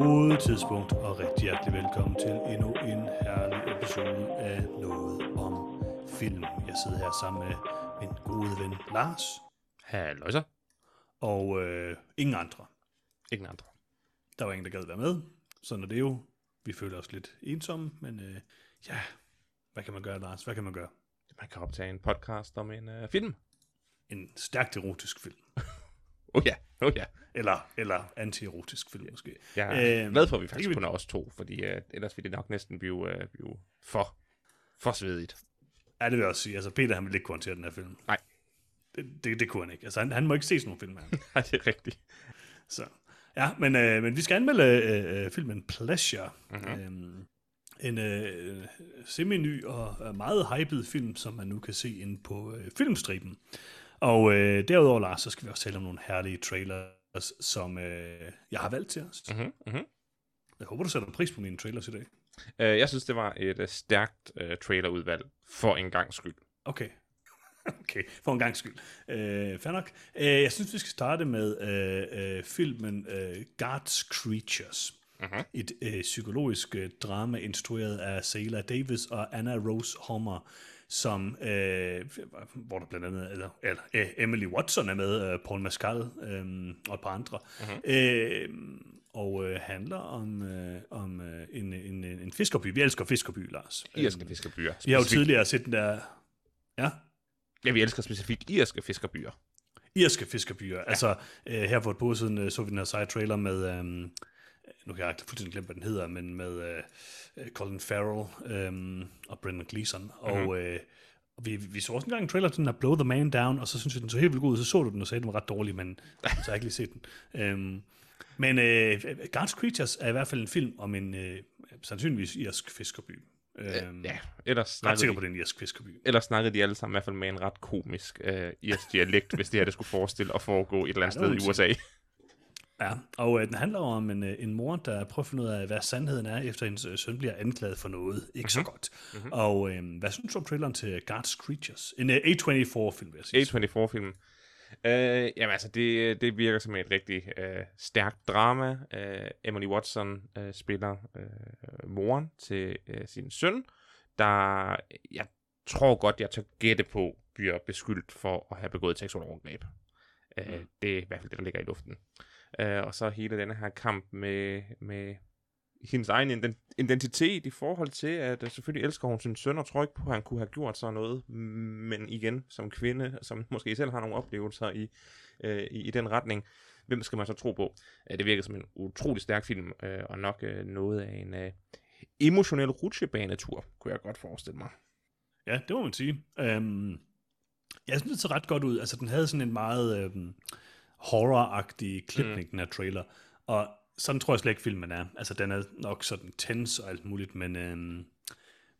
God tidspunkt, og rigtig hjertelig velkommen til endnu en herlig episode af Noget om Film. Jeg sidder her sammen med min gode ven Lars, Hallo så. og øh, ingen andre. Ingen andre. Der var ingen, der gad være med. Sådan er det jo. Vi føler os lidt ensomme, men øh, ja, hvad kan man gøre, Lars? Hvad kan man gøre? Man kan optage en podcast om en uh, film. En stærkt erotisk film. Oh ja, oh ja. Eller, eller anti-erotisk film, måske. Jeg er øh, glad for, at vi faktisk vi- kun er os to, fordi uh, ellers ville det nok næsten blive, uh, blive for, for svedigt. Ja, det vil jeg også sige. Altså, Peter, han ville ikke kunne håndtere den her film. Nej. Det, det, det kunne han ikke. Altså, han, han må ikke se sådan nogle film her. Nej, det er rigtigt. Så. Ja, men, øh, men vi skal anmelde øh, øh, filmen Pleasure. Mhm. Mm-hmm. Øhm, en øh, semi-ny og øh, meget hyped film, som man nu kan se inde på øh, filmstriben. Og øh, derudover, Lars, så skal vi også tale om nogle herlige trailers, som øh, jeg har valgt til os. Mm-hmm. Mm-hmm. Jeg håber, du sætter pris på mine trailers i dag. Uh, jeg synes, det var et uh, stærkt uh, trailerudvalg for en gang skyld. Okay. Okay, for en gang skyld. Øh, fair nok. Øh, jeg synes, vi skal starte med øh, øh, filmen øh, Guards Creatures. Mhm. Et øh, psykologisk øh, drama instrueret af Sayla Davis og Anna Rose Homer, som, øh, hvor der blandt andet eller, eller, øh, Emily Watson er med, øh, Paul Mescal øh, og et par andre. Mm-hmm. Øh, og øh, handler om, øh, om øh, en, en, en fiskerby. Vi elsker fiskerby, Lars. Irske fiskerbyer. Vi har jo Specifikt- tidligere set den der... Ja? Ja, vi elsker specifikt irske fiskerbyer. irske fiskerbyer. Ja. Altså, øh, her for et par siden øh, så vi den her side trailer med, øh, nu kan jeg fuldstændig glemme, hvad den hedder, men med øh, øh, Colin Farrell øh, og Brendan Gleeson. Mm-hmm. Og øh, og vi, vi så også engang en trailer til den her Blow the Man Down, og så synes vi, den så helt vildt god ud. Så så du den og sagde, at den var ret dårlig, men så har jeg ikke lige set den. Øhm, men øh, Guards Creatures er i hvert fald en film om en øh, sandsynligvis irsk fiskerby. Øhm, Ja, ellers ret snakkede, sikker de, på, det er en irsk fiskerby. ellers snakkede de alle sammen i hvert fald med en ret komisk uh, irsk dialekt, hvis det her det skulle forestille at foregå et eller andet Ja, sted i USA. Ja, og øh, den handler om en, øh, en mor, der prøver at finde ud af, hvad sandheden er, efter hendes øh, søn bliver anklaget for noget. Ikke mm-hmm. så godt. Mm-hmm. Og øh, hvad synes du om traileren til Guards Creatures? En øh, A24-film, vil jeg sige. A24-film. Øh, jamen altså, det, det virker som et rigtig øh, stærkt drama. Øh, Emily Watson øh, spiller øh, moren til øh, sin søn, der jeg tror godt, jeg tør gætte på, bliver beskyldt for at have begået et seksuelt overgreb. Øh, Mm. Det er i hvert fald det, der ligger i luften. Øh, Øh, og så hele denne her kamp med, med hendes egen identitet i forhold til, at øh, selvfølgelig elsker hun sin søn, og tror ikke på, at han kunne have gjort sådan noget, men igen, som kvinde, som måske selv har nogle oplevelser i, øh, i, i den retning, hvem skal man så tro på? Øh, det virker som en utrolig stærk film, øh, og nok øh, noget af en øh, emotionel rutsjebanetur, kunne jeg godt forestille mig. Ja, det må man sige. Øhm, jeg synes, det så ret godt ud. Altså, den havde sådan en meget Øh, horror-agtig klipning, mm. den her trailer. Og sådan tror jeg slet ikke, filmen er. Altså, den er nok sådan tense og alt muligt, men... Øhm,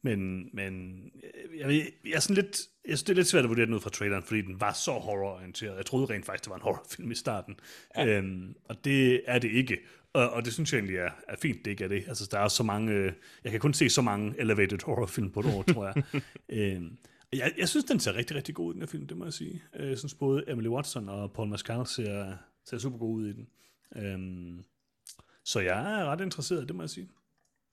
men, men øh, jeg, ved, jeg er sådan lidt, jeg synes, det er lidt svært at vurdere den ud fra traileren, fordi den var så horrororienteret. Jeg troede rent faktisk, det var en horrorfilm i starten. Ja. Øhm, og det er det ikke. Og, og det synes jeg egentlig er, er fint, det ikke er det. Altså, der er så mange, øh, jeg kan kun se så mange elevated horrorfilm på et år, tror jeg. øhm, jeg, jeg synes, den ser rigtig, rigtig god ud, den her film, det må jeg sige. Øh, Jeg synes både Emily Watson og Paul Mescal ser, ser super god ud i den. Øhm, så jeg er ret interesseret, det må jeg sige.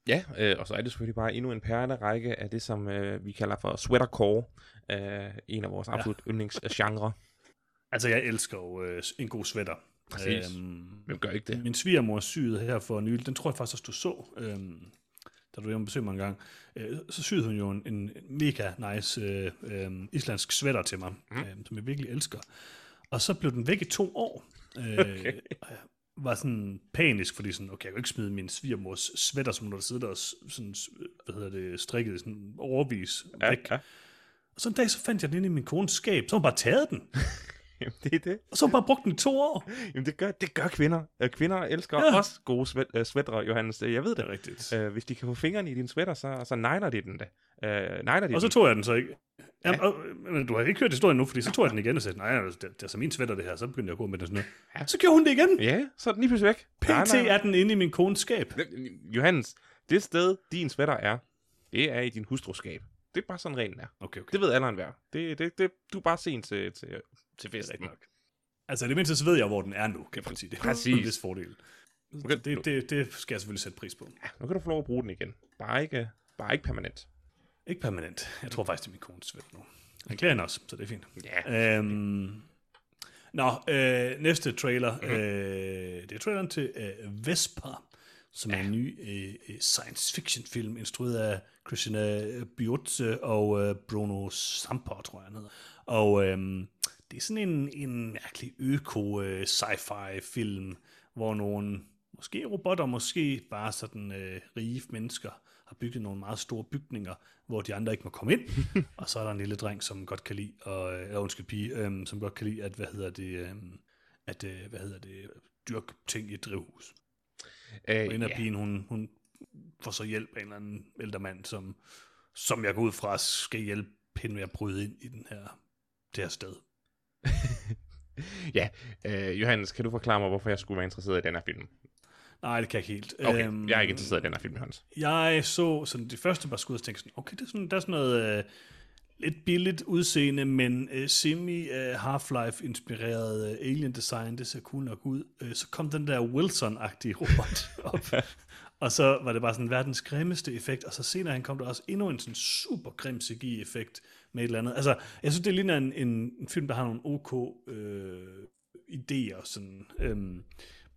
Ja, øh, og så er det selvfølgelig bare endnu en perlerække af det, som øh, vi kalder for sweatercore, øh, en af vores absolut ja. yndlingsgenre. Altså, jeg elsker jo øh, en god sweater. Præcis. Hvem gør ikke det? Min svigermor syede her for nylig, den tror jeg faktisk også, du så, øhm, da du hjemme besøgte mig en gang. Øh, så syede hun jo en, en mega nice øh, øh, islandsk sweater til mig, mm. øh, som jeg virkelig elsker. Og så blev den væk i to år. Øh, Okay. og jeg var sådan panisk, fordi sådan, okay, jeg kan ikke smide min svigermors sweater, som der sidder og s- sådan, hvad hedder det, strikket sådan overvis Ja, væk. ja. Og så en dag, så fandt jeg den inde i min kones skab, så hun bare taget den. Jamen, det er det. Og så bare brugt den i to år. Jamen, det gør, det gør kvinder. Øh, kvinder elsker Ja. også gode svæt, øh, sweatere, Johannes. Øh, Jeg ved Det det. er rigtigt. Øh, hvis de kan få fingrene i din sweater, så, så negler de den da. Øh, negler de Og så den. tog jeg den så ikke. Jamen, og, men du har ikke hørt historien nu, fordi så tog jeg den igen og sagde, nej, det, det er så min sweater det her, så begyndte jeg at gå med den sådan noget. Ja. Så gjorde hun det igen. Ja, så er den lige pludselig væk. PT er den inde i min kones skab. Johannes, det sted, din sweater er, det er i din hustruskab. Det er bare sådan reglen er. Okay, okay. Det ved alle enhver. Det, det, det, du er bare sent til, til, til Det er festen. rigtigt nok. Altså, i det mindste så ved jeg, hvor den er nu, kan man sige. Det er Præcis. en vis fordel. Okay, Det, det, det skal jeg selvfølgelig sætte pris på. Ja, nu kan du få lov at bruge den igen. Bare ikke, bare ikke permanent. Ikke permanent. Jeg tror faktisk, det er min kones vel nu. Han klæder hende også, så det er fint. Ja. Øhm, nå, øh, næste trailer. Mm-hmm. Øh, det er traileren til øh, Vesper, som er en ny øh, øh, science fiction film, instrueret af Christina Biotze og øh, Bruno Samper, tror jeg han hedder. Og øh, det er sådan en, en mærkelig øko øh, hvor nogle, måske robotter, måske bare sådan øh, rige mennesker, har bygget nogle meget store bygninger, hvor de andre ikke må komme ind. og så er der en lille dreng, som godt kan lide, og, øh, undskyld pige, øh, som godt kan lide, at, hvad hedder det, øh, at, øh, hvad hedder det, dyrke ting i et drivhus. Øh, Og en af ja. pigen, hun, hun får så hjælp af en eller anden ældre mand, som, som jeg går ud fra, skal hjælpe hende med at bryde ind i den her, det her sted. ja. Øh, Johannes, kan du forklare mig, hvorfor jeg skulle være interesseret i den her film? Nej, det kan jeg ikke helt. Okay, Øhm, jeg er ikke interesseret i den her film, Johannes. Jeg så sådan de første par skud, og tænkte sådan, okay, det er sådan, der er sådan noget øh, lidt billigt udseende, men øh, semi øh, Half-Life inspireret øh, alien design, det ser cool nok ud. Øh, så kom den der Wilson-agtige robot op, og så var det bare sådan verdens grimmeste effekt, og så senere han kom der også endnu en sådan super grim CGI-effekt med et eller andet. Altså, jeg synes, det ligner en, en, en film, der har nogle OK øh, idéer, sådan, øhm,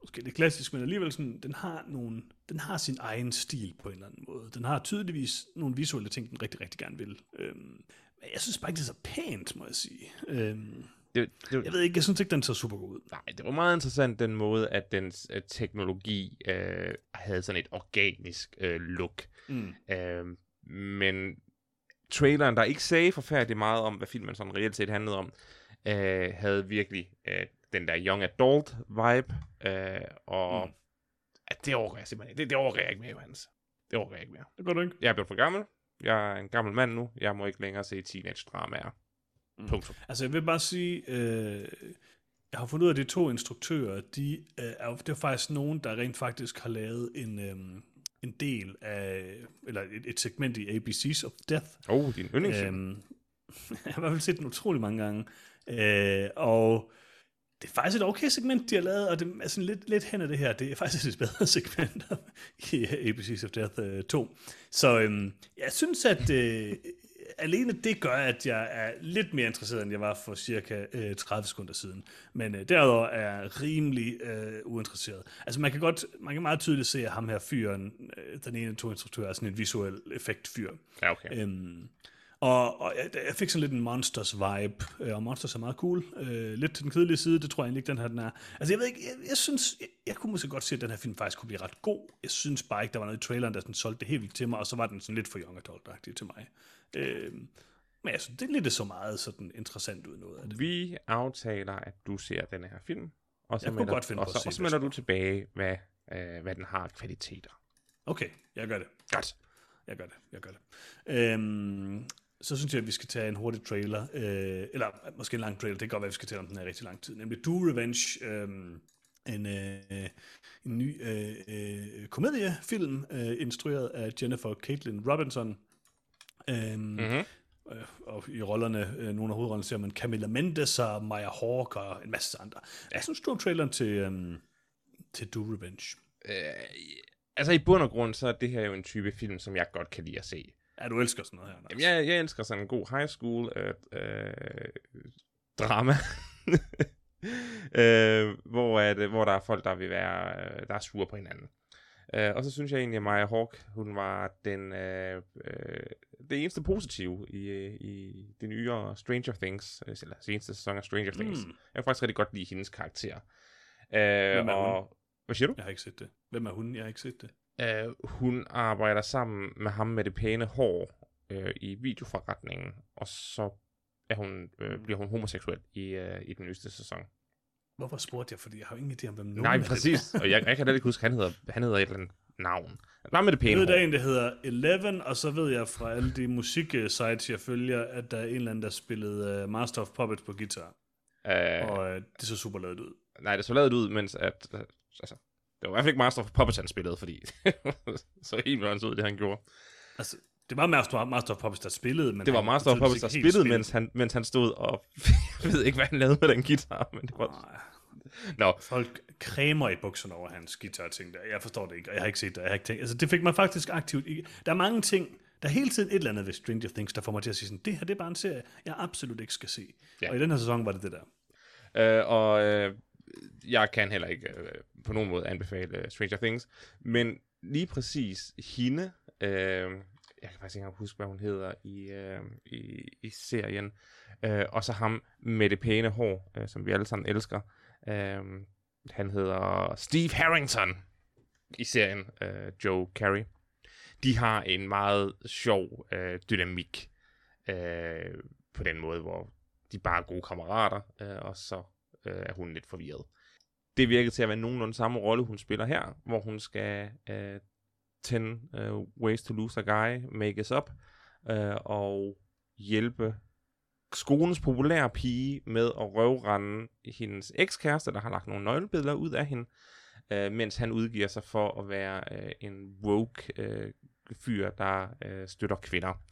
måske lidt klassisk, men alligevel sådan, den har, nogle, den har sin egen stil på en eller anden måde. Den har tydeligvis nogle visuelle ting, den rigtig, rigtig gerne vil. Øhm, men jeg synes bare ikke, det er så pænt, må jeg sige. Øhm, det, det, jeg ved ikke, jeg synes ikke, den så super god ud. Nej, det var meget interessant den måde, at dens øh, teknologi øh, havde sådan et organisk øh, look. Mm. Øh, men traileren, der ikke sagde forfærdeligt meget om, hvad filmen sådan reelt set handlede om, øh, havde virkelig øh, den der young adult vibe, øh, og Mm. at det overgår jeg simpelthen ikke. Det, det overgår jeg ikke mere, Johannes. Det overgår jeg ikke mere. Det gør du ikke. Jeg er blevet for gammel. Jeg er en gammel mand nu. Jeg må ikke længere se teenage-dramaer. Mm. Punktum. Altså, jeg vil bare sige, øh, jeg har fundet ud af, at de to instruktører, de, øh, er, det er faktisk nogen, der rent faktisk har lavet en, øh, en del af, eller et, et segment i ABC's of Death, Oh, din yndlingsfilm. Øhm, jeg har i hvert fald set den utrolig mange gange. Øh, og det er faktisk et okay segment, de har lavet, og det er sådan lidt, lidt hen af det her. Det er faktisk et bedre segment i ABC's of Death øh, 2. Så øhm, jeg synes, at øh, alene det gør, at jeg er lidt mere interesseret, end jeg var for cirka øh, 30 sekunder siden. Men øh, derudover er jeg rimelig øh, uinteresseret. Altså man kan godt, man kan meget tydeligt se, at ham her fyren, øh, den ene to instruktører, er sådan en visuel effektfyr. Ja, okay. Øhm, og, og jeg, jeg fik sådan lidt en Monsters vibe, øh, og Monsters er meget cool. Øh, lidt til den kedelige side, det tror jeg egentlig ikke, den her den er. Altså jeg ved ikke, jeg, jeg synes, jeg, jeg kunne måske godt se, at den her film faktisk kunne blive ret god. Jeg synes bare ikke, der var noget i traileren, der sådan solgte det helt vildt til mig, og så var den sådan lidt for young adult til mig. Øh, men jeg synes, det er lidt så meget sådan interessant ud noget af det. Vi aftaler, at du ser denne her film, og så, Jeg melder, godt finde og så, og så melder du tilbage, hvad, øh, hvad den har af kvaliteter. Okay, jeg gør det. Godt. Jeg gør det, jeg gør det. Øhm, så synes jeg, at vi skal tage en hurtig trailer, øh, eller måske en lang trailer, det kan godt være, at vi skal tale om den her rigtig lang tid, nemlig Do Revenge, øh, en, øh, en ny øh, øh, komediefilm, øh, instrueret af Jennifer Caitlin Robinson. Øhm, Mm-hmm. øh, og i rollerne, øh, nogle af hovedrollerne ser man Camilla Mendes og Maya Hawke og en masse andre. Jeg synes, du har traileren til, øhm, til Do Revenge. Øh, altså i bund og grund, så er det her jo en type film, som jeg godt kan lide at se. Ja, du elsker sådan noget her, Anders. Jamen, jeg, jeg elsker sådan en god high school øh, øh, drama. øh, hvor, at, hvor der er folk, der vil være, øh, der er sure på hinanden. Øh, og så synes jeg egentlig, at Maya Hawke, hun var den, øh, øh, det eneste positive i, øh, i det nyere Stranger Things, øh, eller seneste sæson af Stranger Things. Hmm. Jeg kan faktisk rigtig godt lide hendes karakter. Øh, er hun? og, hvad siger du? Jeg har ikke set det. Hvem er hun? Jeg har ikke set det. Øh, hun arbejder sammen med ham med det pæne hår øh, i videoforretningen, og så er hun, øh, bliver hun homoseksuel i, øh, i den nyeste sæson. Hvorfor spurgte jeg? Fordi jeg har ingen idé om, hvem nogen Nej, præcis. er. Og jeg, jeg kan da ikke huske, han hedder, han hedder et eller andet navn. Bare med det Jeg pæne ved, der er en, der hedder Eleven, og så ved jeg fra alle de musiksites, jeg følger, at der er en eller anden, der spillede uh, Master of Puppets på guitar. Øh, Og uh, det så super lavet ud. nej, det så lavet ud, mens at... øh, Altså, det var i hvert fald ikke Master of Puppets, han spillede, fordi så helt vildt ud, det han gjorde. Altså, Det var Master, Master of Puppets, der spillede, men Det var Master of Puppets, der spillede, helt mens han, mens han stod og... jeg ved ikke, hvad han lavede med den guitar, men det var... Nej. Nå, Folk cremer i bukserne over hans guitar ting der. Jeg forstår det ikke, og jeg har ikke set det. Jeg har ikke tænkt. Altså, det fik mig faktisk aktivt i. Der er mange ting, der er hele tiden et eller andet ved Stranger Things, der får mig til at sige sådan, det her det er bare en serie, jeg absolut ikke skal se. Ja. Og i den her sæson var det det der. Øh, og øh, jeg kan heller ikke øh, på nogen måde anbefale øh, Stranger Things, men lige præcis hende, øh, jeg kan faktisk ikke engang huske, hvad hun hedder i, øh, i, i serien, øh, og så ham med det pæne hår, øh, som vi alle sammen elsker. Øh, han hedder Steve Harrington i serien, øh, Joe Carey. De har en meget sjov øh, dynamik øh, på den måde, hvor de bare er gode kammerater, øh, og så øh, er hun lidt forvirret. Det virker til at være nogenlunde samme rolle, hun spiller her, hvor hun skal øh, 10 uh, øh, Ways to Lose a Guy, make us up, uh, og hjælpe skolens populære pige med at røvrende hendes ekskæreste, der har lagt nogle nøglebilleder ud af hende, øh, mens han udgiver sig for at være øh, en woke øh, fyr, der øh, støtter kvinder.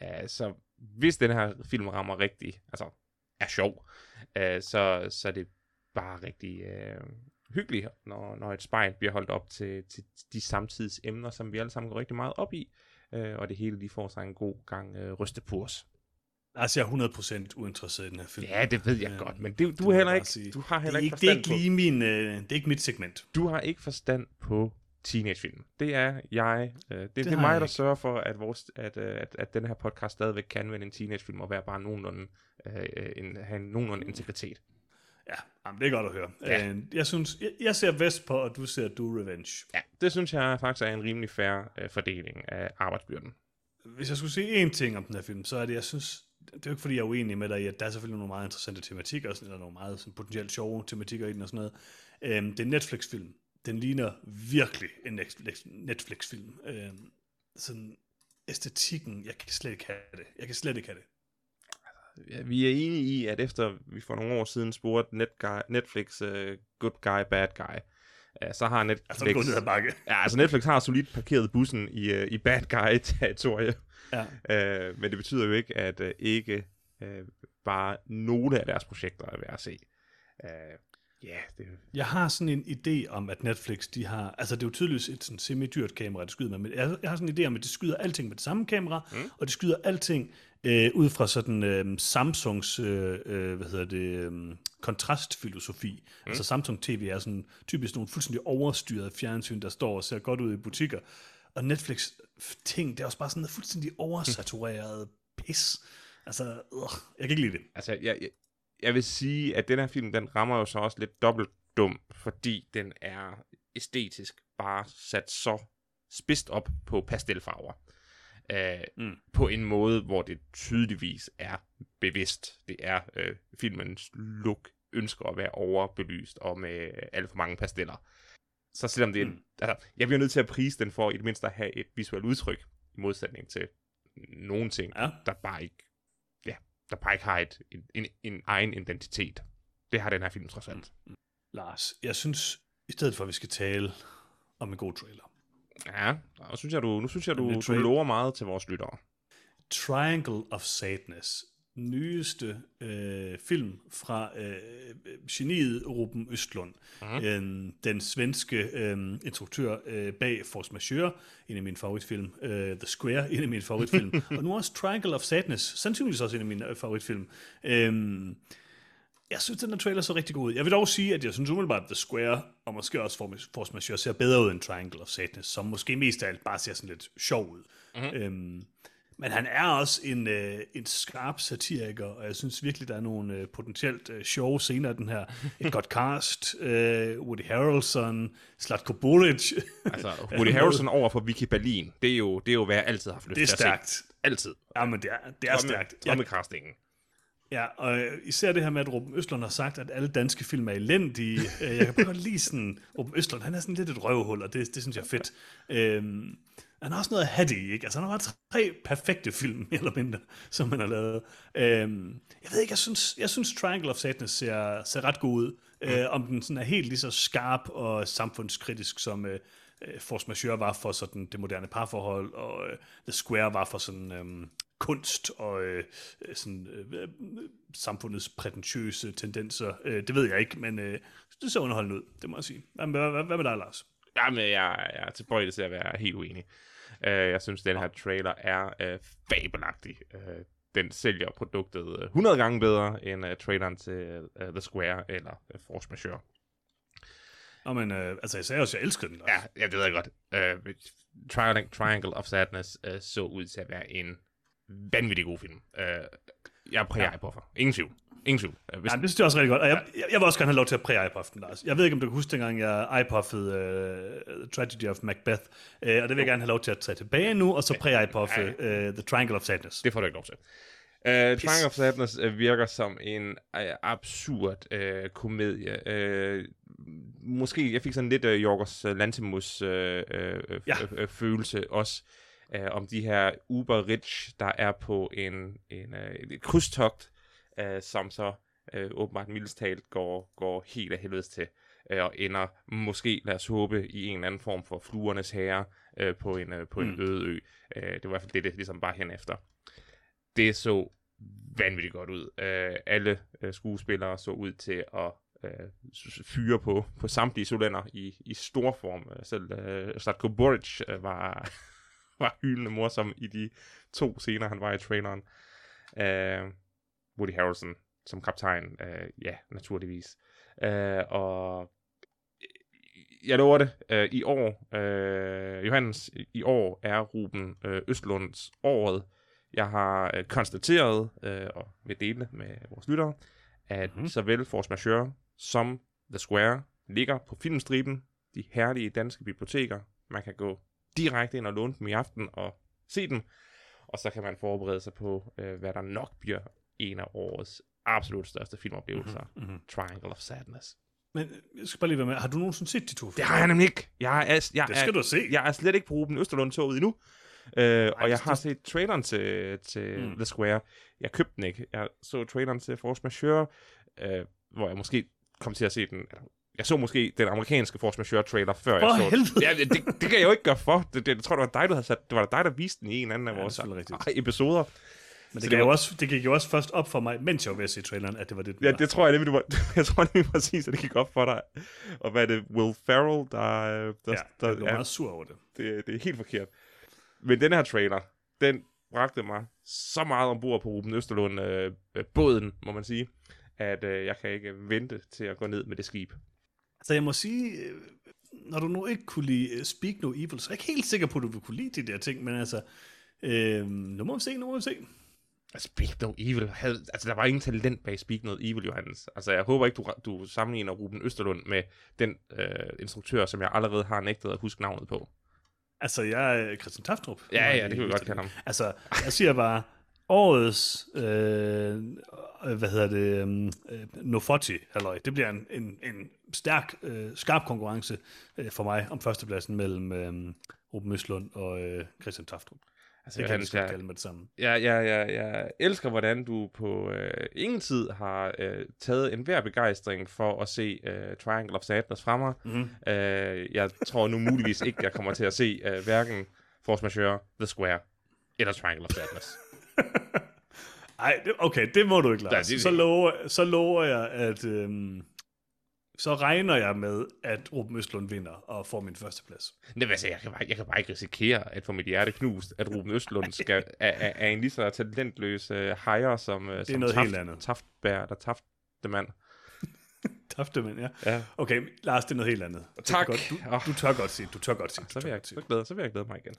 Uh, så hvis den her film rammer rigtigt, altså er sjov, øh, så, så er det bare rigtig øh, hyggeligt, når, når et spejl bliver holdt op til, til de samtids emner, som vi alle sammen går rigtig meget op i, øh, og det hele lige får sig en god gang øh, rystepurs. Altså, jeg er 100% uinteresseret i den her film. Ja, det ved jeg Ja, godt, men det, det du, jeg heller ikke, sige. du har det, heller er ikke ikke, det er forstand ikke på, lige min, øh, det er ikke mit segment. du har ikke forstand på teenagefilm. Det er jeg. Øh, det, det, det er mig, der sørger for, at, vores, at, øh, at, at den her podcast stadigvæk kan være en teenagefilm og være bare nogenlunde, øh, en, have en nogenlunde integritet. Ja, jamen, det er godt at høre. Ja. Øh, jeg synes, jeg, jeg ser Vesper, og du ser Do Revenge. Ja, det synes jeg faktisk er en rimelig fair øh, fordeling af arbejdsbyrden. Hvis jeg skulle sige én ting om den her film, så er det, jeg synes, det er jo ikke fordi, jeg er uenig med dig i, at der er selvfølgelig nogle meget interessante tematikker, og sådan, eller nogle meget sådan, potentielt sjove tematikker i den og sådan noget. Øhm, det er en Netflix-film. Den ligner virkelig en Netflix- Netflix-film. Øhm, sådan æstetikken, jeg kan slet ikke have det. Jeg kan slet ikke have det. Ja, vi er enige i, at efter vi for nogle år siden spurgte Netguy, Netflix uh, Good Guy, Bad Guy, uh, så har Netflix... Altså, det ned ad bakke. Ja, altså Netflix har solidt parkeret bussen i, uh, i Bad Guy-territoriet. Ja. Uh, men det betyder jo ikke, at uh, ikke uh, bare nogle af deres projekter er værd at se. Uh, ja, det Jeg har sådan en idé om, at Netflix, de har, altså det er jo tydeligvis et sådan semi-dyrt kamera, de skyder med, men jeg, jeg har sådan en idé om, at de skyder alting med det samme kamera, mm. og de skyder alting øh, ud fra sådan øh, Samsungs, øh, øh, hvad hedder det, øh, kontrastfilosofi. Mm. Altså Samsung TV er sådan typisk nogle fuldstændig overstyrede fjernsyn, der står og ser godt ud i butikker. Og Netflix ting, det er også bare sådan noget fuldstændig oversatureret pis. Altså, øh, jeg kan ikke lide det. Altså, jeg, jeg, jeg vil sige, at den her film, den rammer jo så også lidt dobbelt dum, fordi den er æstetisk bare sat så spidst op på pastelfarver. Øh, Mm. På en måde, hvor det tydeligvis er bevidst. Det er øh, filmens look ønsker at være overbelyst og med alt for mange pasteller. Så selvom det er, Mm. mm. altså, jeg bliver nødt til at prise den for i det mindste at have et visuelt udtryk, i modsætning til nogle ting, Ja. der bare ikke, ja, der bare ikke har et, en, en, en egen identitet. Det har den her film trods alt. Lars, jeg synes, i stedet for at vi skal tale om en god trailer. Ja, og synes jeg, du, nu synes jeg, du, du lover meget til vores lyttere. Triangle of Sadness, nyeste øh, film fra øh, geniet Ruben Østlund, Mhm. øh, den svenske øh, instruktør øh, bag Force Majeure, en af mine favoritfilm, øh, The Square, en af mine favoritfilm, og nu også Triangle of Sadness, sandsynligvis også en af mine øh, favoritfilm. Øh, jeg synes, den her trailer så rigtig god ud. Jeg vil dog sige, at jeg synes umiddelbart, at The Square, og måske også Force Majeure, ser bedre ud end Triangle of Sadness, som måske mest af alt bare ser sådan lidt sjov ud. Mm-hmm. Øhm, men han er også en, øh, en skarp satiriker, og jeg synes virkelig, der er nogle øh, potentielt øh, sjove scener af den her. Et godt cast, øh, Woody Harrelson, Slatko Bolic. Altså, Woody Harrelson over for Vicky Berlin, det er jo, det er jo hvad jeg altid har haft lyst det er til at stærkt. se. Altid. Ja, men det er, det er stærkt. Jeg, Tommecastingen. Ja, og især det her med, at Ruben Østlund har sagt, at alle danske film er elendige. Øh, Jeg kan bare godt lide sådan, Ruben Østlund, han er sådan lidt et røvhul, og det, det synes jeg er fedt. Øhm, han har også noget at have det i, ikke? Altså, han har bare tre perfekte film, mere eller mindre, som han har lavet. Øhm, jeg ved ikke, jeg synes, jeg synes Triangle of Sadness ser, ser ret god ud. Øh, om den sådan er helt lige så skarp og samfundskritisk som, øh, øh, Force Majeure var for sådan det moderne parforhold, og øh, The Square var for sådan øh, kunst og øh, sådan øh, samfundets prætentiøse tendenser. Øh, det ved jeg ikke, men øh, det så underholdende ud, det må jeg sige. Hvad, hvad, hvad, hvad med dig, Lars? Jamen, jeg, jeg er tilbøjelig til at være helt uenig. Uh, jeg synes, den her trailer er uh, fabelagtig. Uh, den sælger produktet 100 gange bedre end uh, traileren til uh, The Square eller uh, Force Majeure. Nå, men øh, altså, jeg sagde også, jeg elskede den. Ja, ja, det ved jeg godt. Uh, Triangle, Triangle of Sadness uh, så ud til at være en vanvittig god film. Uh, jeg præger ja. på for. Ingen tvivl. Ingen tvivl. Uh, hvis... Ja, det synes jeg også rigtig godt. Og jeg, jeg, jeg vil også gerne have lov til at præge den, Lars. Jeg ved ikke, om du kan huske dengang, jeg iPuffede uh, The Tragedy of Macbeth. Uh, og det vil jeg gerne have lov til at tage tilbage nu, og så præge uh, The Triangle of Sadness. Det får du ikke lov til. Uh, Triangle of Sadness uh, virker som en uh, absurd uh, komedie. Uh, måske, jeg fik sådan lidt uh, Jorgos Lantimos uh, uh, ja. uh, følelse også uh, om de her uber-rich, der er på en, en, uh, et krydstogt, uh, som så uh, åbenbart mildest talt går, går helt af helvedes til, uh, og ender måske, lad os håbe, i en eller anden form for fluernes herre uh, på en, uh, på en mm. øde ø. Uh, det var i hvert fald det, det ligesom bare hen efter det så vanvittigt godt ud. Uh, alle uh, skuespillere så ud til at uh, fyre på, på samtlige solænder i, i stor form. Selv uh, Slatko Boric uh, var, var hyldende morsom i de to scener, han var i traileren. Uh, Woody Harrelson som kaptajn, uh, ja, naturligvis. Uh, og jeg lover det, uh, i år, uh, Johannes, i år er Ruben uh, Østlunds året, jeg har øh, konstateret, øh, og vil dele med vores lyttere, at mm-hmm. såvel Force Majeure som The Square ligger på filmstriben, de herlige danske biblioteker. Man kan gå direkte ind og låne dem i aften og se dem, og så kan man forberede sig på, øh, hvad der nok bliver en af årets absolut største filmoplevelser, mm-hmm. Triangle of Sadness. Men jeg skal bare lige være med, har du nogensinde set de to film? Det har jeg nemlig ikke. Jeg er, jeg det skal er, du se. Jeg er slet ikke på Ruben Østerlund-toget endnu. Øh, Ej, og jeg har set traileren til, til mm. The Square. Jeg købte den ikke. Jeg så traileren til Force Majeure, øh, hvor jeg måske kom til at se den... Jeg så måske den amerikanske Force Majeure trailer, før for jeg så helvede. Ja, det, det, kan jeg jo ikke gøre for. Det, det, jeg tror, det var dig, der havde sat, det var dig, der viste den i en anden af ja, vores episoder. Men det, det, var... også, det gik jo også først op for mig, mens jeg var ved at se traileren, at det var det, Ja, det tror jeg nemlig, du var, jeg tror nemlig præcis, at det gik op for dig. Og hvad er det, Will Ferrell, der... der ja, der, jeg blev meget sur over det. det. Det er helt forkert. Men den her trailer, den bragte mig så meget ombord på Ruben Østerlund øh, øh, båden, må man sige, at øh, jeg kan ikke vente til at gå ned med det skib. Altså jeg må sige, øh, når du nu ikke kunne lide øh, Speak No Evil, så er jeg ikke helt sikker på, at du vil kunne lide de der ting, men altså, øh, nu må vi se, nu må vi se. Speak No Evil, havde, altså der var ingen talent bag Speak No Evil, Johannes. Altså jeg håber ikke, du, du sammenligner Ruben Østerlund med den øh, instruktør, som jeg allerede har nægtet at huske navnet på. Altså, jeg er Christian Taftrup. Ja, ja, det kan vi godt kende ham. Altså, jeg siger bare, årets, øh, hvad hedder det, øh, Nofoti, halløj, det bliver en, en, en stærk, øh, skarp konkurrence øh, for mig om førstepladsen mellem øh, Ruben Østlund og øh, Christian Taftrup. Altså, det kan jeg, jeg kalde med det samme. Ja, ja, ja, jeg elsker, hvordan du på øh, ingen tid har øh, taget en hver begejstring for at se øh, Triangle of Sadness fra mig. Mm-hmm. Øh, jeg tror nu muligvis ikke, jeg kommer til at se øh, hverken Force Majeure, The Square eller Triangle of Sadness. Ej, okay, det må du ikke, Lars. Ja, det, så, lover, så lover jeg, at... Øhm så regner jeg med, at Ruben Østlund vinder og får min første plads. Nej, altså, jeg, kan bare, jeg kan bare ikke risikere at få mit hjerte knust, at Ruben Østlund skal, er, er, er en lige så talentløs uh, hejer som, uh, det er som noget taft, helt andet. Taftbær, der Taftemand. Taftemand, ja. ja. Okay, Lars, det er noget helt andet. Tak. Godt. Du, oh. du, tør godt sige, du tør godt sige. Så vil, jeg, så vil jeg glæde mig igen.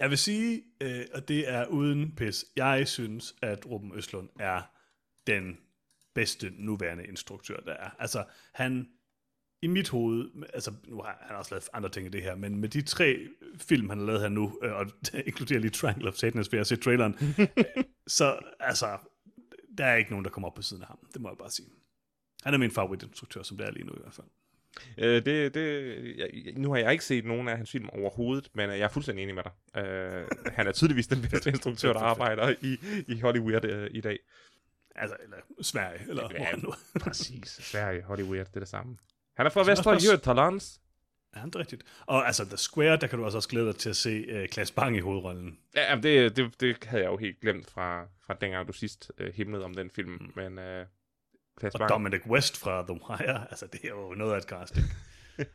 Jeg vil sige, øh, og det er uden pis, jeg synes, at Ruben Østlund er den bedste nuværende instruktør, der er. Altså, han i mit hoved, altså nu har han også lavet andre ting i det her, men med de tre film, han har lavet her nu, øh, og det inkluderer lige Triangle of Sadness, ved at se traileren, så altså, der er ikke nogen, der kommer op på siden af ham. Det må jeg bare sige. Han er min favoritinstruktør, som det er lige nu i hvert fald. Øh, det, det, jeg, nu har jeg ikke set nogen af hans film overhovedet, men jeg er fuldstændig enig med dig. Øh, han er tydeligvis den bedste instruktør, der arbejder i, i Hollywood øh, i dag. Altså, eller Sverige, eller ja, hvor nu. præcis. Sverige, Hollywood, det er det samme. Han er fra Västra Götalands. Ja, det er rigtigt. Og altså, The Square, der kan du også, også glæde dig til at se uh, Klaas Bang i hovedrollen. Ja, jamen, det, det, det havde jeg jo helt glemt fra, fra dengang, du sidst uh, himlede om den film. Mm. Men uh, Klaas Og Bang... Dominic West fra The Wire, altså det er jo noget af et casting.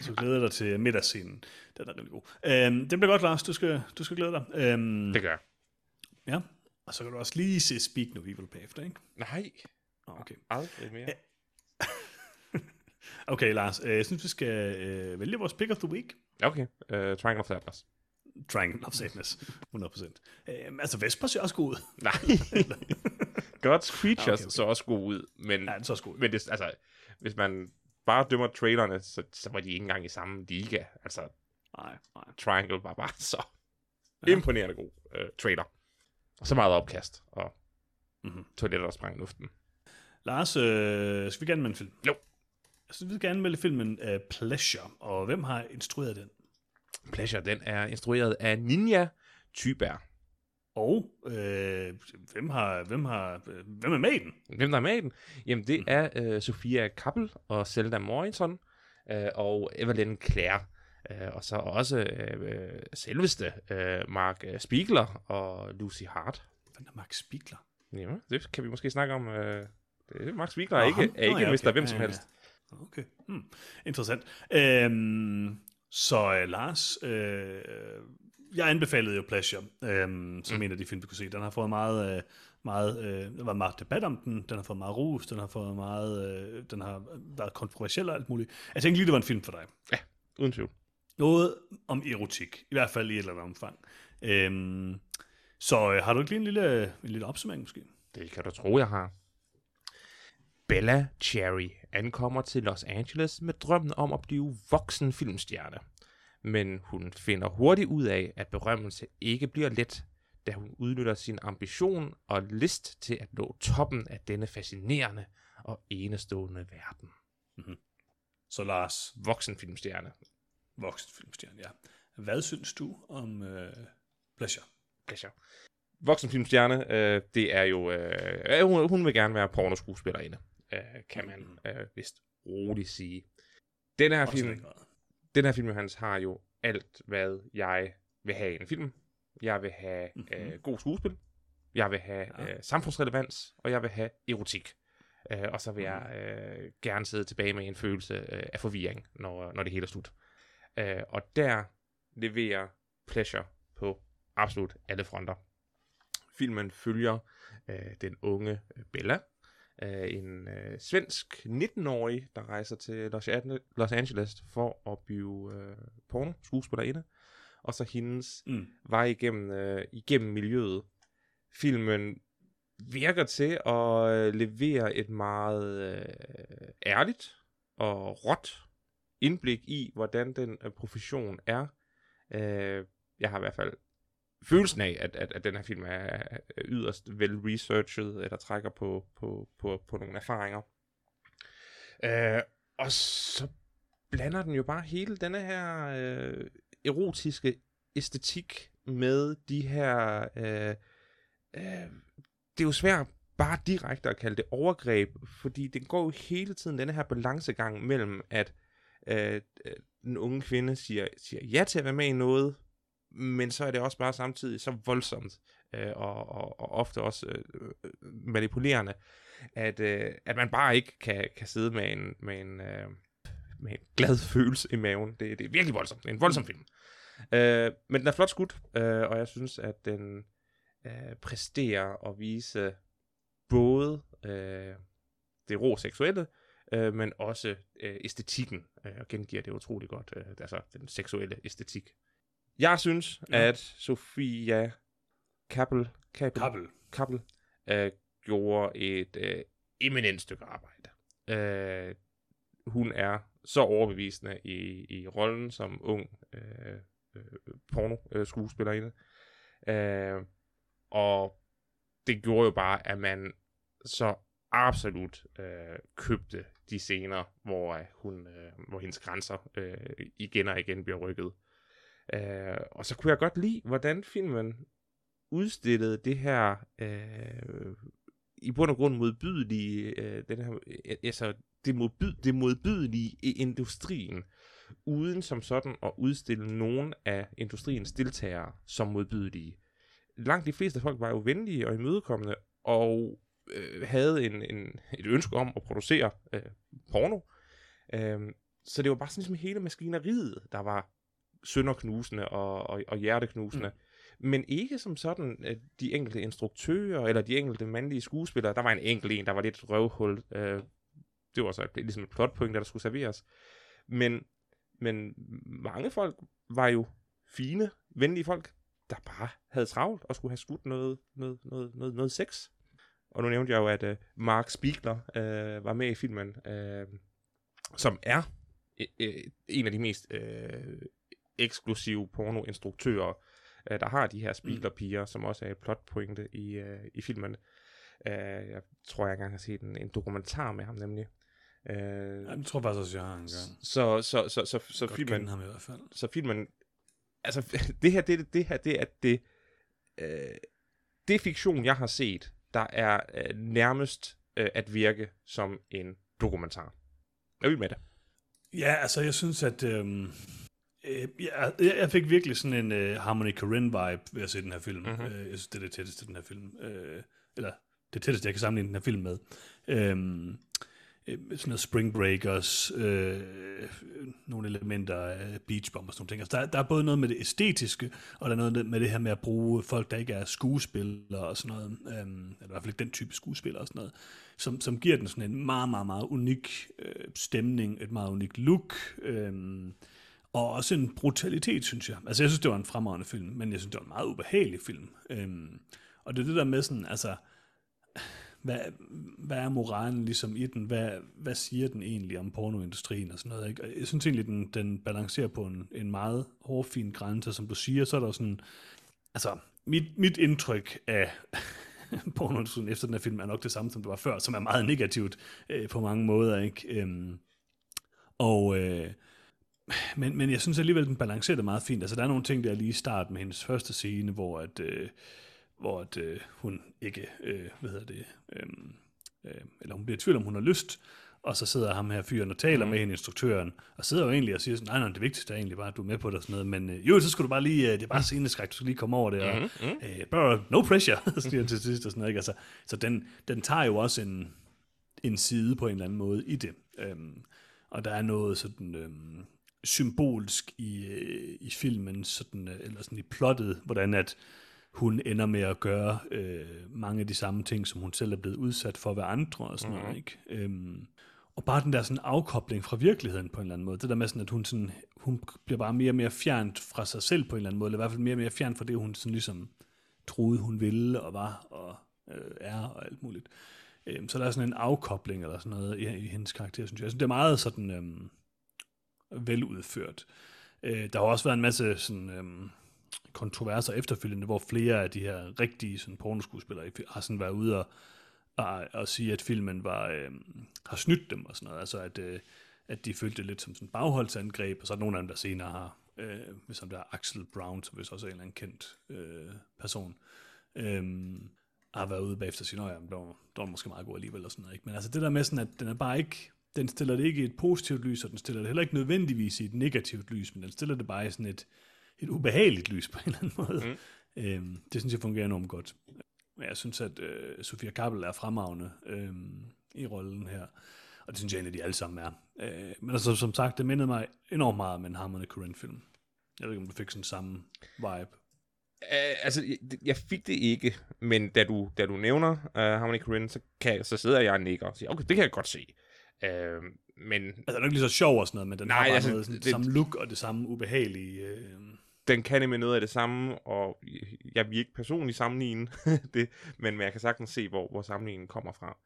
Så glæder dig til middagsscenen. Den er rigtig god. Øhm, det bliver godt, Lars. Du skal, du skal glæde dig. Øhm, Det gør jeg. ja. Og så kan du også lige se Speak No Evil bagefter, ikke? Nej, Okay. aldrig mere. Okay, Lars. Øh, jeg synes, vi skal øh, vælge vores pick of the week. Okay, uh, Triangle of Sadness. Triangle of Sadness. 100%. Øhm, altså, Vesper ser også god ud. Nej. God's Creatures Ah, okay, okay, okay. så også god ud, men, Ja, den så også god ud. men det, altså, hvis man bare dømmer trailerne, så, så var de ikke engang i samme liga. Altså, Nej, nej. Triangle var bare så Ja. imponerende god uh, trailer. Og så meget opkast, og Mhm. mm-hmm. toiletter, der sprang i luften. Lars, øh, skal vi gerne med en film? Jo. Jeg synes, vi vil gerne melde filmen uh, Pleasure. Og hvem har instrueret den? Pleasure, den er instrueret af Ninja Thyberg. Og øh, hvem, har, hvem, har, øh, hvem er med i den? Hvem der er med i den? Jamen, Mm. det er uh, Sofia Kappel og Zelda Morrison uh, og Evelyn Clare. Uh, og så også uh, selveste uh, Mark Spiegler og Lucy Hart. Hvem er Max Spiegler? Ja, det kan vi måske snakke om. Det er Mark Spiegler er ikke, er ikke Nå, ja, okay. Hvem som Ja, ja, helst. Okay, hmm. interessant. Øhm, så øh, Lars, øh, jeg anbefalede jo Pleasure, øhm, som mm. en af de film, vi kunne se. Den har fået meget, øh, meget, øh, der var meget debat om den, den har fået meget rus, den har fået meget, øh, den har været kontroversiel og alt muligt. Jeg tænkte lige, det var en film for dig. Uden tvivl. Noget om erotik, i hvert fald i et eller andet omfang. Øhm, så øh, har du ikke lige en lille, en lille opsummering måske? Det kan du tro, jeg har. Bella Cherry ankommer til Los Angeles med drømmen om at blive voksen filmstjerne. Men hun finder hurtigt ud af, at berømmelse ikke bliver let, da hun udnytter sin ambition og list til at nå toppen af denne fascinerende og enestående verden. Så Lars, Voksen filmstjerne. voksenfilmstjerne, ja. Hvad synes du om øh, Pleasure? Pleasure. Voksen filmstjerne, øh, det er jo... Øh, hun, hun vil gerne være pornoskuespillerinde, øh, kan man øh, vist roligt sige. Den her film... grad. Den her film, Johannes, har jo alt, hvad jeg vil have i en film. Jeg vil have Mhm. mm-hmm. øh, god skuespil, jeg vil have Ja. øh, samfundsrelevans, og jeg vil have erotik. Øh, og så vil Mhm. jeg øh, gerne sidde tilbage med en følelse øh, af forvirring, når, når det hele er slut. Øh, og der leverer Pleasure på absolut alle fronter. Filmen følger øh, den unge øh, Bella, øh, en øh, svensk 19-årig, der rejser til Los, An- Los Angeles for at blive øh, porno skuespillerinde, og så hendes Mm. vej igennem, øh, igennem miljøet. Filmen virker til at øh, levere et meget øh, ærligt og råt indblik i, hvordan den øh, profession er. Øh, jeg har i hvert fald følelsen af, at, at, at den her film er yderst vel researchet, eller trækker på, på, på, på nogle erfaringer. Øh, og så blander den jo bare hele denne her øh, erotiske æstetik med de her... Øh, øh, det er jo svært bare direkte at kalde det overgreb, fordi den går jo hele tiden denne her balancegang mellem, at øh, øh den unge kvinde siger, siger ja til at være med i noget, men så er det også bare samtidig så voldsomt, øh, og, og, og ofte også øh, øh, manipulerende, at, øh, at man bare ikke kan, kan sidde med en, med en, øh, med en glad følelse i maven. Det, det er virkelig voldsomt. Det er en voldsom film. Øh, men den er flot skudt, øh, og jeg synes, at den øh, præsterer at vise både øh, det rå seksuelle, øh, men også øh, æstetikken, øh, og gengiver det utrolig godt, øh, altså den seksuelle æstetik. Jeg synes, Ja. at Sofia Kappel, Kappel, Kappel. Kappel øh, gjorde et øh, eminent stykke arbejde. Øh, hun er så overbevisende i, i rollen som ung øh, øh, porno-skuespillerinde. Øh, og det gjorde jo bare, at man så absolut øh, købte de scener, hvor øh, hun, øh, hvor hendes grænser øh, igen og igen bliver rykket. Øh, og så kunne jeg godt lide, hvordan filmen udstillede det her øh, i bund og grund modbydelige, øh, den her, øh, altså det, modbyd, det modbydelige i industrien, uden som sådan at udstille nogen af industriens deltagere som modbydelige. Langt de fleste folk var jo venlige og imødekommende, og øh, havde en, en, et ønske om at producere øh, porno. Øh, så det var bare sådan ligesom hele maskineriet, der var sønderknusende og, og, og hjerteknusende. Mm. Men ikke som sådan at de enkelte instruktører eller de enkelte mandlige skuespillere. Der var en enkelt en, der var lidt røvhul. Øh, det var så et, ligesom et plotpoint, der skulle serveres. Men, men mange folk var jo fine, venlige folk, der bare havde travlt og skulle have skudt noget, noget, noget, noget, noget sex. Og nu nævnte jeg jo, at uh, Mark Spiegler uh, var med i filmen, uh, som er uh, en af de mest uh, eksklusive pornoinstruktører, uh, der har de her Spiegler-piger, som også er et plotpointe i, uh, i filmen. Uh, jeg tror, jeg engang har set en, en dokumentar med ham nemlig. Uh, jeg tror faktisk også, jeg har en gang. Så, så, så, så, så, filmen, ham i hvert fald. så filmen, altså det her, det, det her, det er det, øh, det fiktion, jeg har set, der er øh, nærmest øh, at virke som en dokumentar. Er vi med det? Ja, altså jeg synes, at øh, jeg, jeg fik virkelig sådan en øh, Harmony Korine-vibe ved at se den her film. Mm-hmm. Øh, jeg synes, det er det tætteste, den her film. Øh, eller det tætteste, jeg kan sammenligne den her film med. Øh, sådan noget Spring Breakers, øh, nogle elementer af Beach Bomb og sådan noget. Altså, der, der er både noget med det æstetiske, og der er noget med det her med at bruge folk, der ikke er skuespillere og sådan noget, øh, eller i hvert fald ikke den type skuespillere og sådan noget, som, som giver den sådan en meget, meget, meget unik øh, stemning, et meget unikt look, øh, og også en brutalitet, synes jeg. Altså, jeg synes, det var en fremragende film, men jeg synes, det var en meget ubehagelig film. Øhm, og det er det der med sådan, altså, hvad, hvad er moralen ligesom i den? Hvad, hvad siger den egentlig om pornoindustrien og sådan noget? Ikke? jeg synes egentlig, den, den balancerer på en, en meget hårfin grænse, som du siger, så er der sådan, altså, mit, mit indtryk af pornoindustrien efter den her film er nok det samme, som det var før, som er meget negativt øh, på mange måder, ikke? Øhm, og, øh, men, men jeg synes alligevel, den balancerer det meget fint. Altså, der er nogle ting, der er lige i start med hendes første scene, hvor at, øh, hvor at, øh, hun ikke, øh, hvad hedder det, øh, øh, eller hun bliver i tvivl om, hun har lyst, og så sidder ham her fyren og taler mm. med hende, instruktøren, og sidder jo egentlig og siger sådan, nej, nej, det vigtigste er egentlig bare, at du er med på det og sådan noget, men øh, jo, så skal du bare lige, øh, det er bare sceneskræk, du skal lige komme over det, og mm. øh, bare, no pressure, siger han til sidst og sådan noget, ikke? Altså, så den, den tager jo også en, en side på en eller anden måde i det, øhm, og der er noget sådan øhm, symbolsk i, øh, i filmen, sådan, øh, eller sådan i plottet, hvordan at, hun ender med at gøre øh, mange af de samme ting, som hun selv er blevet udsat for ved andre og sådan mm-hmm. noget, ikke? Øhm, og bare den der sådan afkobling fra virkeligheden på en eller anden måde. Det der med sådan, at hun, sådan, hun bliver bare mere og mere fjernt fra sig selv på en eller anden måde, eller i hvert fald mere og mere fjernt fra det, hun sådan ligesom troede, hun ville og var og øh, er og alt muligt. Øhm, så der er sådan en afkobling eller sådan noget i, i hendes karakter, synes jeg. Jeg synes, det er meget sådan øhm, veludført. Øh, der har også været en masse sådan... øh, kontroverser efterfølgende, hvor flere af de her rigtige sådan, pornoskuespillere har sådan været ude og, og, og sige, at filmen var, øh, har snydt dem og sådan noget. Altså, at, øh, at de følte det lidt som sådan bagholdsangreb, og så er der nogle af dem, der senere har, øh, som der er Axel Brown, som vist også er en eller anden kendt øh, person, øh, har været ude bagefter og sige, at der var, der var måske meget god alligevel og sådan noget. Ikke? Men altså det der med sådan, at den er bare ikke, den stiller det ikke i et positivt lys, og den stiller det heller ikke nødvendigvis i et negativt lys, men den stiller det bare i sådan et, et ubehageligt lys på en eller anden måde. Mm. Øhm, det synes jeg fungerer enormt godt. Jeg synes, at øh, Sofia Kappel er fremragende øh, i rollen her. Og det synes jeg egentlig, de alle sammen er. Øh, men altså, som sagt, det mindede mig enormt meget om en Harmony Korine-film. Jeg ved ikke, om du fik sådan samme vibe. Uh, altså, jeg, jeg fik det ikke, men da du, da du nævner uh, Harmony Korine, så, kan, så sidder jeg og nikker og siger, okay, det kan jeg godt se. Uh, men... Altså, den er ikke lige så sjov og sådan noget, men den nej, har bare altså, noget, sådan, det, det samme look og det samme ubehagelige... Øh den kan med noget af det samme, og jeg vil ikke personligt sammenligne det, men jeg kan sagtens se, hvor, hvor sammenligningen kommer fra.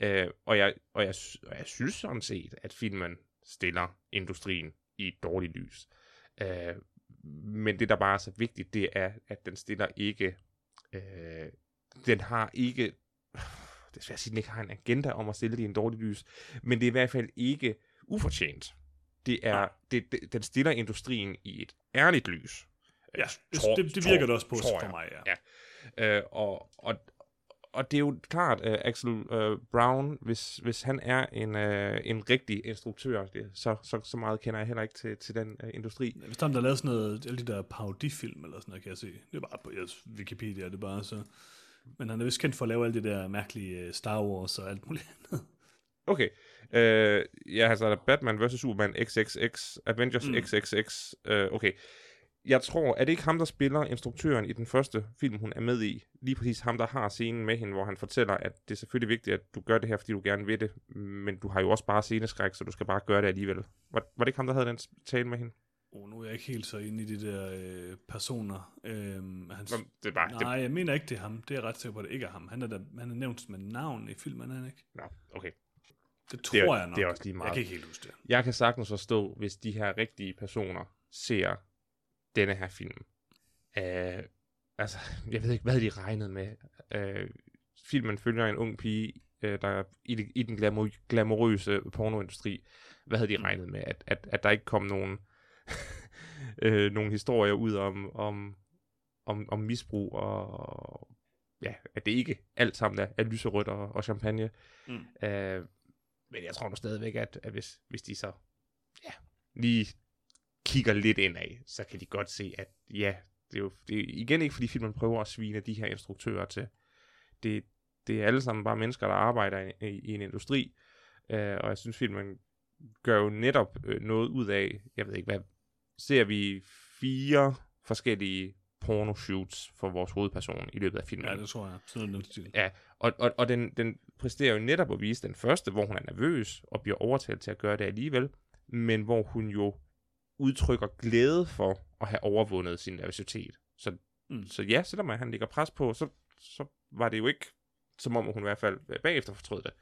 Øh, og, jeg, og, jeg, og jeg synes sådan set, at filmen stiller industrien i et dårligt lys. Øh, men det, der bare er så vigtigt, det er, at den stiller ikke... Øh, den har ikke... Det er svært at sige, at den ikke har en agenda om at stille det i en dårlig lys, men det er i hvert fald ikke ufortjent. Det er, det, det, den stiller industrien i et ærligt lys. Ja, tror, det, det virker tror, det også på for mig, ja. ja. Øh, og, og, og det er jo klart, uh, Axel uh, Brown, hvis, hvis han er en, uh, en rigtig instruktør, det, så, så, så meget kender jeg heller ikke til, til den uh, industri. Hvis der er lavet sådan noget, alle de der parodifilm eller sådan noget, kan jeg se. Det er bare på jeres Wikipedia, det er bare så... Men han er vist kendt for at lave alle de der mærkelige Star Wars og alt muligt andet. Okay. Uh, ja, altså der Batman vs. Superman XXX, Avengers mm. XXX, uh, okay jeg tror, er det ikke ham, der spiller instruktøren i den første film, hun er med i? Lige præcis ham, der har scenen med hende, hvor han fortæller, at det er selvfølgelig vigtigt, at du gør det her, fordi du gerne vil det, men du har jo også bare sceneskræk, så du skal bare gøre det alligevel. Var, var det ikke ham, der havde den tale med hende? Oh, nu er jeg ikke helt så inde i de der øh, personer. Øhm, hans... det er bare, Nej, det... jeg mener ikke, det er ham. Det er ret sikker på, at det ikke er ham. Han er, der, han er nævnt med navn i filmen, er han ikke? Nå, okay. Det tror det er, jeg nok. Det er også lige meget. Jeg kan ikke helt huske det. Jeg kan sagtens forstå, hvis de her rigtige personer ser denne her film. Uh, altså, jeg ved ikke, hvad de regnede med. Uh, filmen følger en ung pige, uh, der i, i den glamour, glamourøse pornoindustri. Hvad havde de mm. regnet med? At, at, at der ikke kom nogen, uh, nogen historier ud om, om, om, om misbrug og ja, at det ikke alt sammen er, er lyserødt og, og champagne. Mm. Uh, men jeg tror nu stadigvæk, at, at hvis, hvis de så ja, lige kigger lidt ind af, så kan de godt se, at ja, det er jo det er igen ikke, fordi filmen prøver at svine de her instruktører til. Det, det er alle sammen bare mennesker, der arbejder i, i, i en industri, øh, og jeg synes, filmen gør jo netop øh, noget ud af, jeg ved ikke hvad, ser vi fire forskellige porno-shoots for vores hovedperson i løbet af filmen. Ja, det tror jeg. Sådan noget stil. Ja, og, og, og den, den præsterer jo netop at vise den første, hvor hun er nervøs og bliver overtalt til at gøre det alligevel, men hvor hun jo udtrykker glæde for at have overvundet sin nervøsitet. Så, mm. så ja, selvom han ligger pres på, så, så var det jo ikke, som om hun i hvert fald bagefter fortrød det.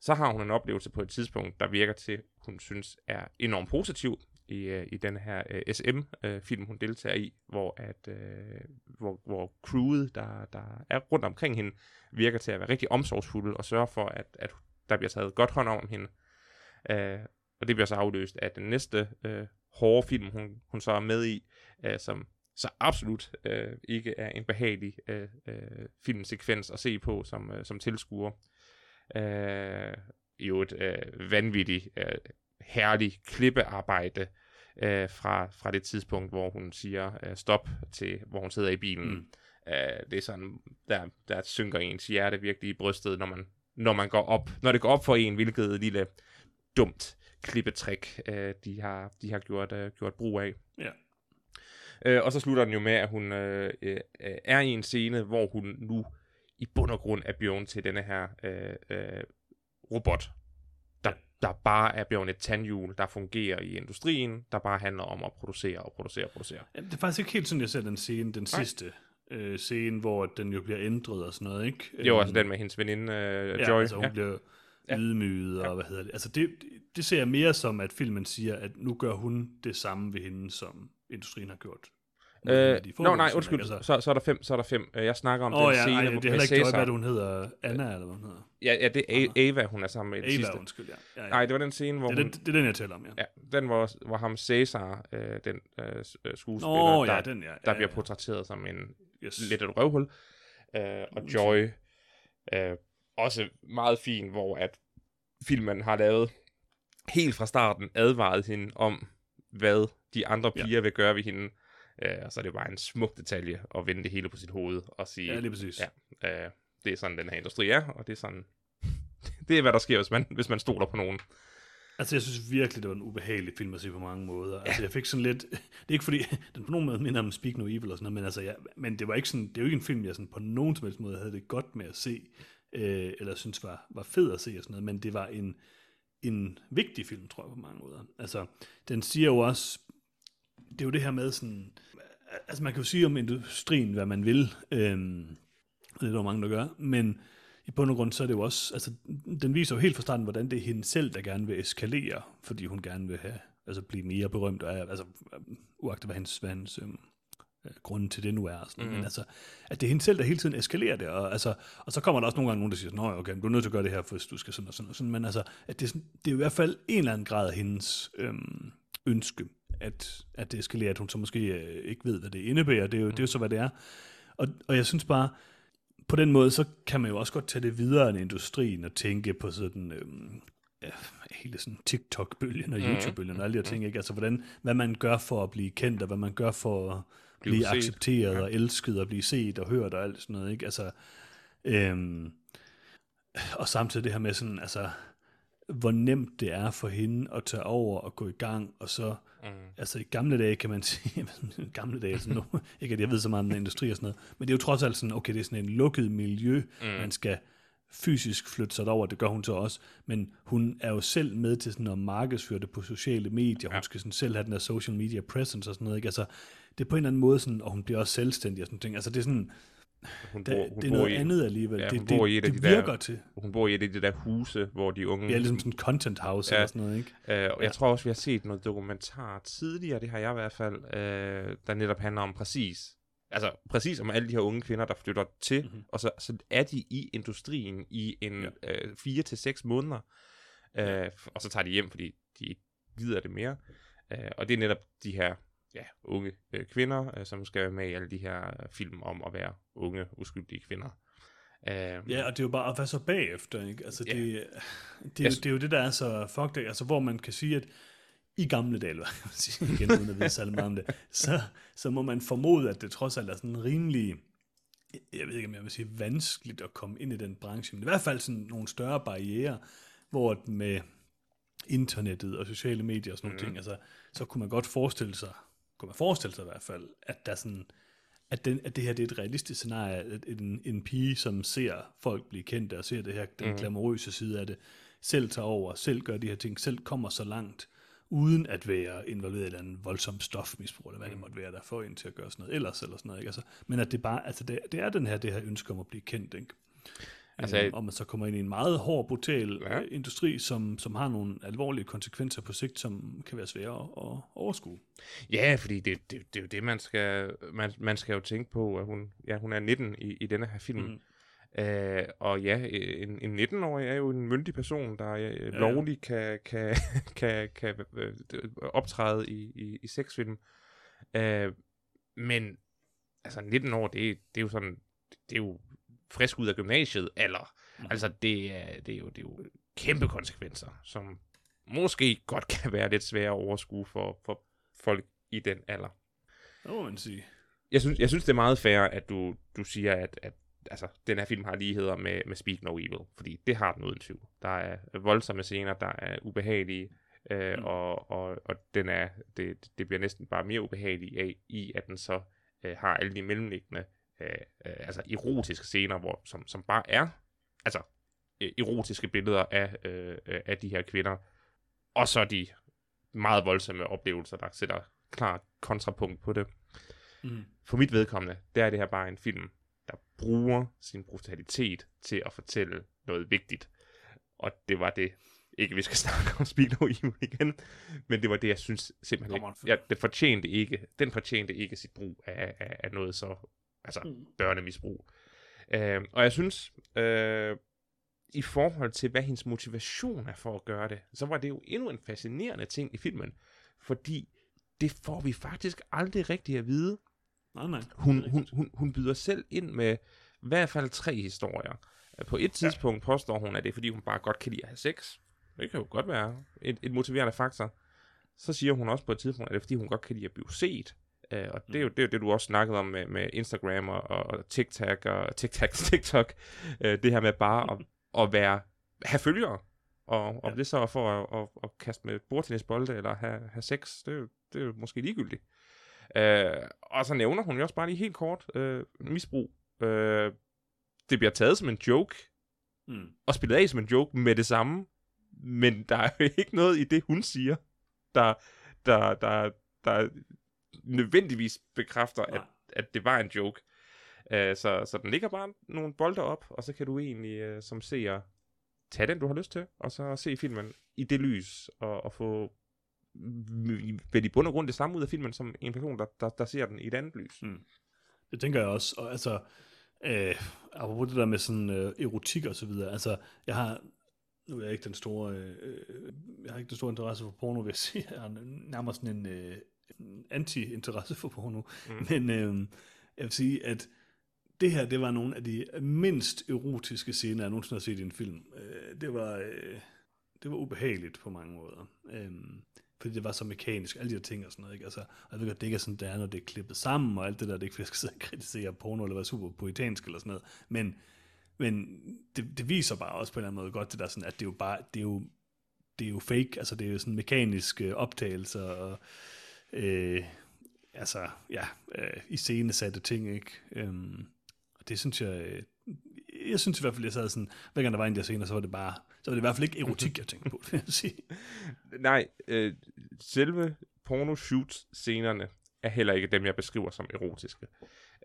Så har hun en oplevelse på et tidspunkt, der virker til, hun synes er enormt positiv i, øh, i den her uh, øh, SM-film, øh, hun deltager i, hvor, at, uh, hvor, hvor crewet, der, der er rundt omkring hende, virker til at være rigtig omsorgsfulde og sørge for, at, at der bliver taget godt hånd om hende. Uh, og det bliver så afløst af den næste uh, hårde film, hun, hun så er med i, øh, som så absolut øh, ikke er en behagelig øh, øh, filmsekvens at se på som, øh, som tilskuer. Øh, jo et øh, vanvittigt, øh, herligt klippearbejde øh, fra, fra det tidspunkt, hvor hun siger øh, stop til, hvor hun sidder i bilen. Mm. Øh, det er sådan, der, der synker ens hjerte virkelig i brystet, når man, når man går op, når det går op for en, hvilket lille dumt klippetrik, øh, de, har, de har gjort, øh, gjort brug af. Ja. Øh, og så slutter den jo med, at hun øh, øh, er i en scene, hvor hun nu i bund og grund er blevet til denne her øh, øh, robot, der, bare er blevet et tandhjul, der fungerer i industrien, der bare handler om at producere og producere og producere. Ja, det er faktisk ikke helt sådan, jeg ser den scene, den Nej. sidste øh, scene, hvor den jo bliver ændret og sådan noget, ikke? Jo, altså den med hendes veninde øh, ja, Joy. altså hun ja. bliver ja. ydmyget, og ja. hvad hedder det. Altså det, det ser jeg mere som, at filmen siger, at nu gør hun det samme ved hende, som industrien har gjort. Øh, Nå, nej, undskyld, altså. så, så er der fem, så er der fem. Øh, jeg snakker om oh, den ja, scene, ej, det er heller ikke Joy, hvad hun hedder. Anna, eller hvad hun hedder. Ja, ja det er Ava, hun er sammen med Ava, sidste. undskyld, ja. ja, ja. Nej, det var den scene, hvor det, hun... Det, det, er den, jeg taler om, ja. ja den, hvor, hvor ham Cæsar, øh, den øh, øh skuespiller, oh, der, ja, den, ja, ja, der bliver portrætteret som en yes. lidt et røvhul. Øh, og Joy, øh, også meget fin, hvor at filmen har lavet helt fra starten advaret hende om, hvad de andre piger ja. vil gøre ved hende. Uh, og så er det bare en smuk detalje at vende det hele på sit hoved og sige, ja, lige præcis. Ja, uh, det er sådan, den her industri er, og det er sådan, det er, hvad der sker, hvis man, hvis man stoler på nogen. Altså, jeg synes virkelig, det var en ubehagelig film at se på mange måder. Ja. Altså, jeg fik sådan lidt... Det er ikke fordi, den på nogen måde minder om Speak No Evil og sådan noget, men, altså, ja, men det var ikke sådan, det er jo ikke en film, jeg sådan på nogen som helst måde havde det godt med at se, øh, eller synes var, var fed at se og sådan noget, men det var en, en vigtig film, tror jeg på mange måder. Altså, den siger jo også, det er jo det her med sådan, altså man kan jo sige om industrien, hvad man vil, øhm, det er der mange, der gør, men i bund og grund, så er det jo også, altså, den viser jo helt fra starten, hvordan det er hende selv, der gerne vil eskalere, fordi hun gerne vil have, altså blive mere berømt, og altså, uagtet hvad hendes, hvad hendes øhm, øh, grunden til det nu er. Sådan. Mm. Men altså, at det er hende selv, der hele tiden eskalerer det. Og, altså, og så kommer der også nogle gange nogen, der siger, Nå, okay, du er nødt til at gøre det her, hvis du skal sådan og sådan og sådan. Men altså, at det, er sådan, det er i hvert fald en eller anden grad af hendes øhm, ønske, at, at det eskalerer, at hun så måske øh, ikke ved, hvad det indebærer. Det er jo, mm. det er jo så, hvad det er. Og, og jeg synes bare, på den måde, så kan man jo også godt tage det videre end industrien og tænke på sådan, øhm, ja, hele sådan TikTok-bølgen og Mhm. YouTube-bølgen og alle de her ting, ikke? Altså, hvordan, hvad man gør for at blive kendt, og hvad man gør for at blive, Blive accepteret og elsket og blive set og hørt og alt sådan noget, ikke? Altså, øhm, og samtidig det her med sådan, altså, hvor nemt det er for hende at tage over og gå i gang, og så, Mm. altså i gamle dage kan man sige, gamle dage, sådan nu, ikke at jeg ved så meget om industri og sådan noget, men det er jo trods alt sådan, okay, det er sådan en lukket miljø, mm. man skal fysisk flytte sig over, det gør hun så også, men hun er jo selv med til sådan at markedsføre det på sociale medier, hun skal sådan selv have den der social media presence og sådan noget, ikke? Altså, det er på en eller anden måde sådan, og hun bliver også selvstændig og sådan ting, altså det er sådan, Hun det, bor, hun det er bor noget i, andet alligevel, Ja, det, hun det, bor i et af det de der- virker til, Hun bor i et af de der huse, hvor de unge... det er ligesom sådan en content house Ja. eller sådan noget, ikke? Øh, og jeg tror også, vi har set noget dokumentar tidligere, det har jeg i hvert fald, øh, der netop handler om præcis, altså præcis om alle de her unge kvinder, der flytter til, Mhm. mm-hmm. og så, så er de i industrien i en Ja. øh, fire til seks måneder, øh, og så tager de hjem, fordi de ikke gider det mere. Øh, og det er netop de her ja, unge øh, kvinder, øh, som skal være med i alle de her øh, film om at være unge, uskyldige kvinder. Øh, Ja, og det er jo bare, hvad så bagefter, ikke? Altså, Ja. det, det, er jo, Jeg- det er jo det, der er så fucked, ikke? altså, hvor man kan sige, at i gamle dage, eller hvad kan man sige, igen, uden at vide særlig meget om det, så, så må man formode, at det trods alt er sådan rimelig, jeg ved ikke, om jeg vil sige vanskeligt at komme ind i den branche, men i hvert fald sådan nogle større barriere, hvor med internettet og sociale medier og sådan nogle ting, altså, så kunne man godt forestille sig, kunne man forestille sig i hvert fald, at der sådan, at, den, at det her det er et realistisk scenarie, at en, en pige, som ser folk blive kendte, og ser det her, den glamourøse side af det, selv tager over, selv gør de her ting, selv kommer så langt, uden at være involveret i et eller andet voldsomt stofmisbrug, eller hvad det måtte være, der får en til at gøre sådan noget ellers, eller sådan noget, ikke? Altså, men at det bare, altså det, det er den her, det her ønske om at blive kendt, ikke? Altså, øhm, og man så kommer ind i en meget hård, brutal Ja. ja. industri, som, som har nogle alvorlige konsekvenser på sigt, som kan være svære at, at overskue. Ja, fordi det, det, det er jo det, man skal, man, man skal jo tænke på, at hun, ja, hun er 19 i, i denne her film. Mm. Øh, og ja, en, en 19-årig er jo en myndig person, der øh, ja. lovligt kan, kan, kan, kan øh, optræde i, i, i sexfilm. Øh, men altså 19 år, det, er- det er jo sådan, det er jo frisk ud af gymnasiet, eller Mhm. altså det er, det, er jo, det er jo kæmpe konsekvenser, som måske godt kan være lidt svære at overskue for, for folk i den alder. Det må man sige. Jeg synes, jeg synes det er meget fair, at du, du siger, at, at altså, den her film har ligheder med, med Speak No Evil, fordi det har den uden tvivl. Der er voldsomme scener, der er ubehagelige, øh, Mm. mm. og, og, og den er, det, det bliver næsten bare mere ubehageligt af, i, at den så øh, har alle de mellemliggende, øh, øh, altså erotiske scener, hvor, som, som bare er, altså øh, erotiske billeder af, øh, øh, af de her kvinder, og så de meget voldsomme oplevelser, der sætter klart kontrapunkt på det. Mm. For mit vedkommende, der er det her bare en film, der bruger sin brutalitet til at fortælle noget vigtigt. Og det var det, ikke vi skal snakke om Speak No Evil igen, men det var det, jeg synes simpelthen ikke, ja, det fortjente ikke, den fortjente ikke sit brug af, af, af noget så, altså Mm. børnemisbrug. Øh, og jeg synes, øh, i forhold til, hvad hendes motivation er for at gøre det, så var det jo endnu en fascinerende ting i filmen, fordi det får vi faktisk aldrig rigtig at vide. Nej, nej. Hun, hun, hun, hun byder selv ind med i hvert fald tre historier. På et tidspunkt ja. påstår hun, at det er fordi, hun bare godt kan lide at have sex. Det kan jo godt være et, et motiverende faktor. Så siger hun også på et tidspunkt, at det er fordi, hun godt kan lide at blive set. Uh, og det er, jo, det er jo det, du også snakkede om med, med Instagram og, og TikTok og TikTok, TikTok. Uh, det her med bare at, at være, have følgere. Og om Ja. det så er for at, at, at kaste med bordtennisbolde eller have, have sex, det er, jo, det er jo måske ligegyldigt. Uh, og så nævner hun jo også bare lige helt kort uh, misbrug. Uh, det bliver taget som en joke, Mm. og spillet af som en joke med det samme, men der er jo ikke noget i det, hun siger, der, der, der, der nødvendigvis bekræfter, at, Nej. at det var en joke. Uh, så, så den ligger bare nogle bolde op, og så kan du egentlig uh, som seer tage den, du har lyst til, og så se filmen i det lys, og, og få vel i bund og grund det samme ud af filmen, som en person, der, der, der ser den i et andet lys. Mm. Det tænker jeg også. Og altså, øh, apropos det der med sådan øh, erotik og så videre, altså, jeg har, nu er jeg ikke den store, øh, jeg har ikke den store interesse for porno, vil jeg. Jeg har nærmest sådan en, øh, anti-interesse for porno. Mm. Men øh, jeg vil sige, at det her, det var nogle af de mindst erotiske scener, jeg nogensinde har set i en film. Øh, det var, øh, det var ubehageligt på mange måder. Øh, fordi det var så mekanisk, alle de her ting og sådan noget. Ikke? Altså, og jeg ved godt, det ikke er sådan, det er, når det er klippet sammen, og alt det der, det er ikke, fordi jeg skal sidde og kritisere porno, eller være super poetansk eller sådan noget. Men, men det, det, viser bare også på en eller anden måde godt, det der sådan, at det er jo bare, det er jo, det er jo fake, altså det er jo sådan mekaniske optagelser, og øh, altså, ja, øh, iscenesatte ting, ikke? Øhm, og det synes jeg, øh, jeg synes i hvert fald, jeg sad sådan, hver gang der var en der scener, så var det bare, så var det i hvert fald ikke erotik, jeg tænkte på, vil jeg sige. Nej, øh, selve porno-shoot-scenerne er heller ikke dem, jeg beskriver som erotiske.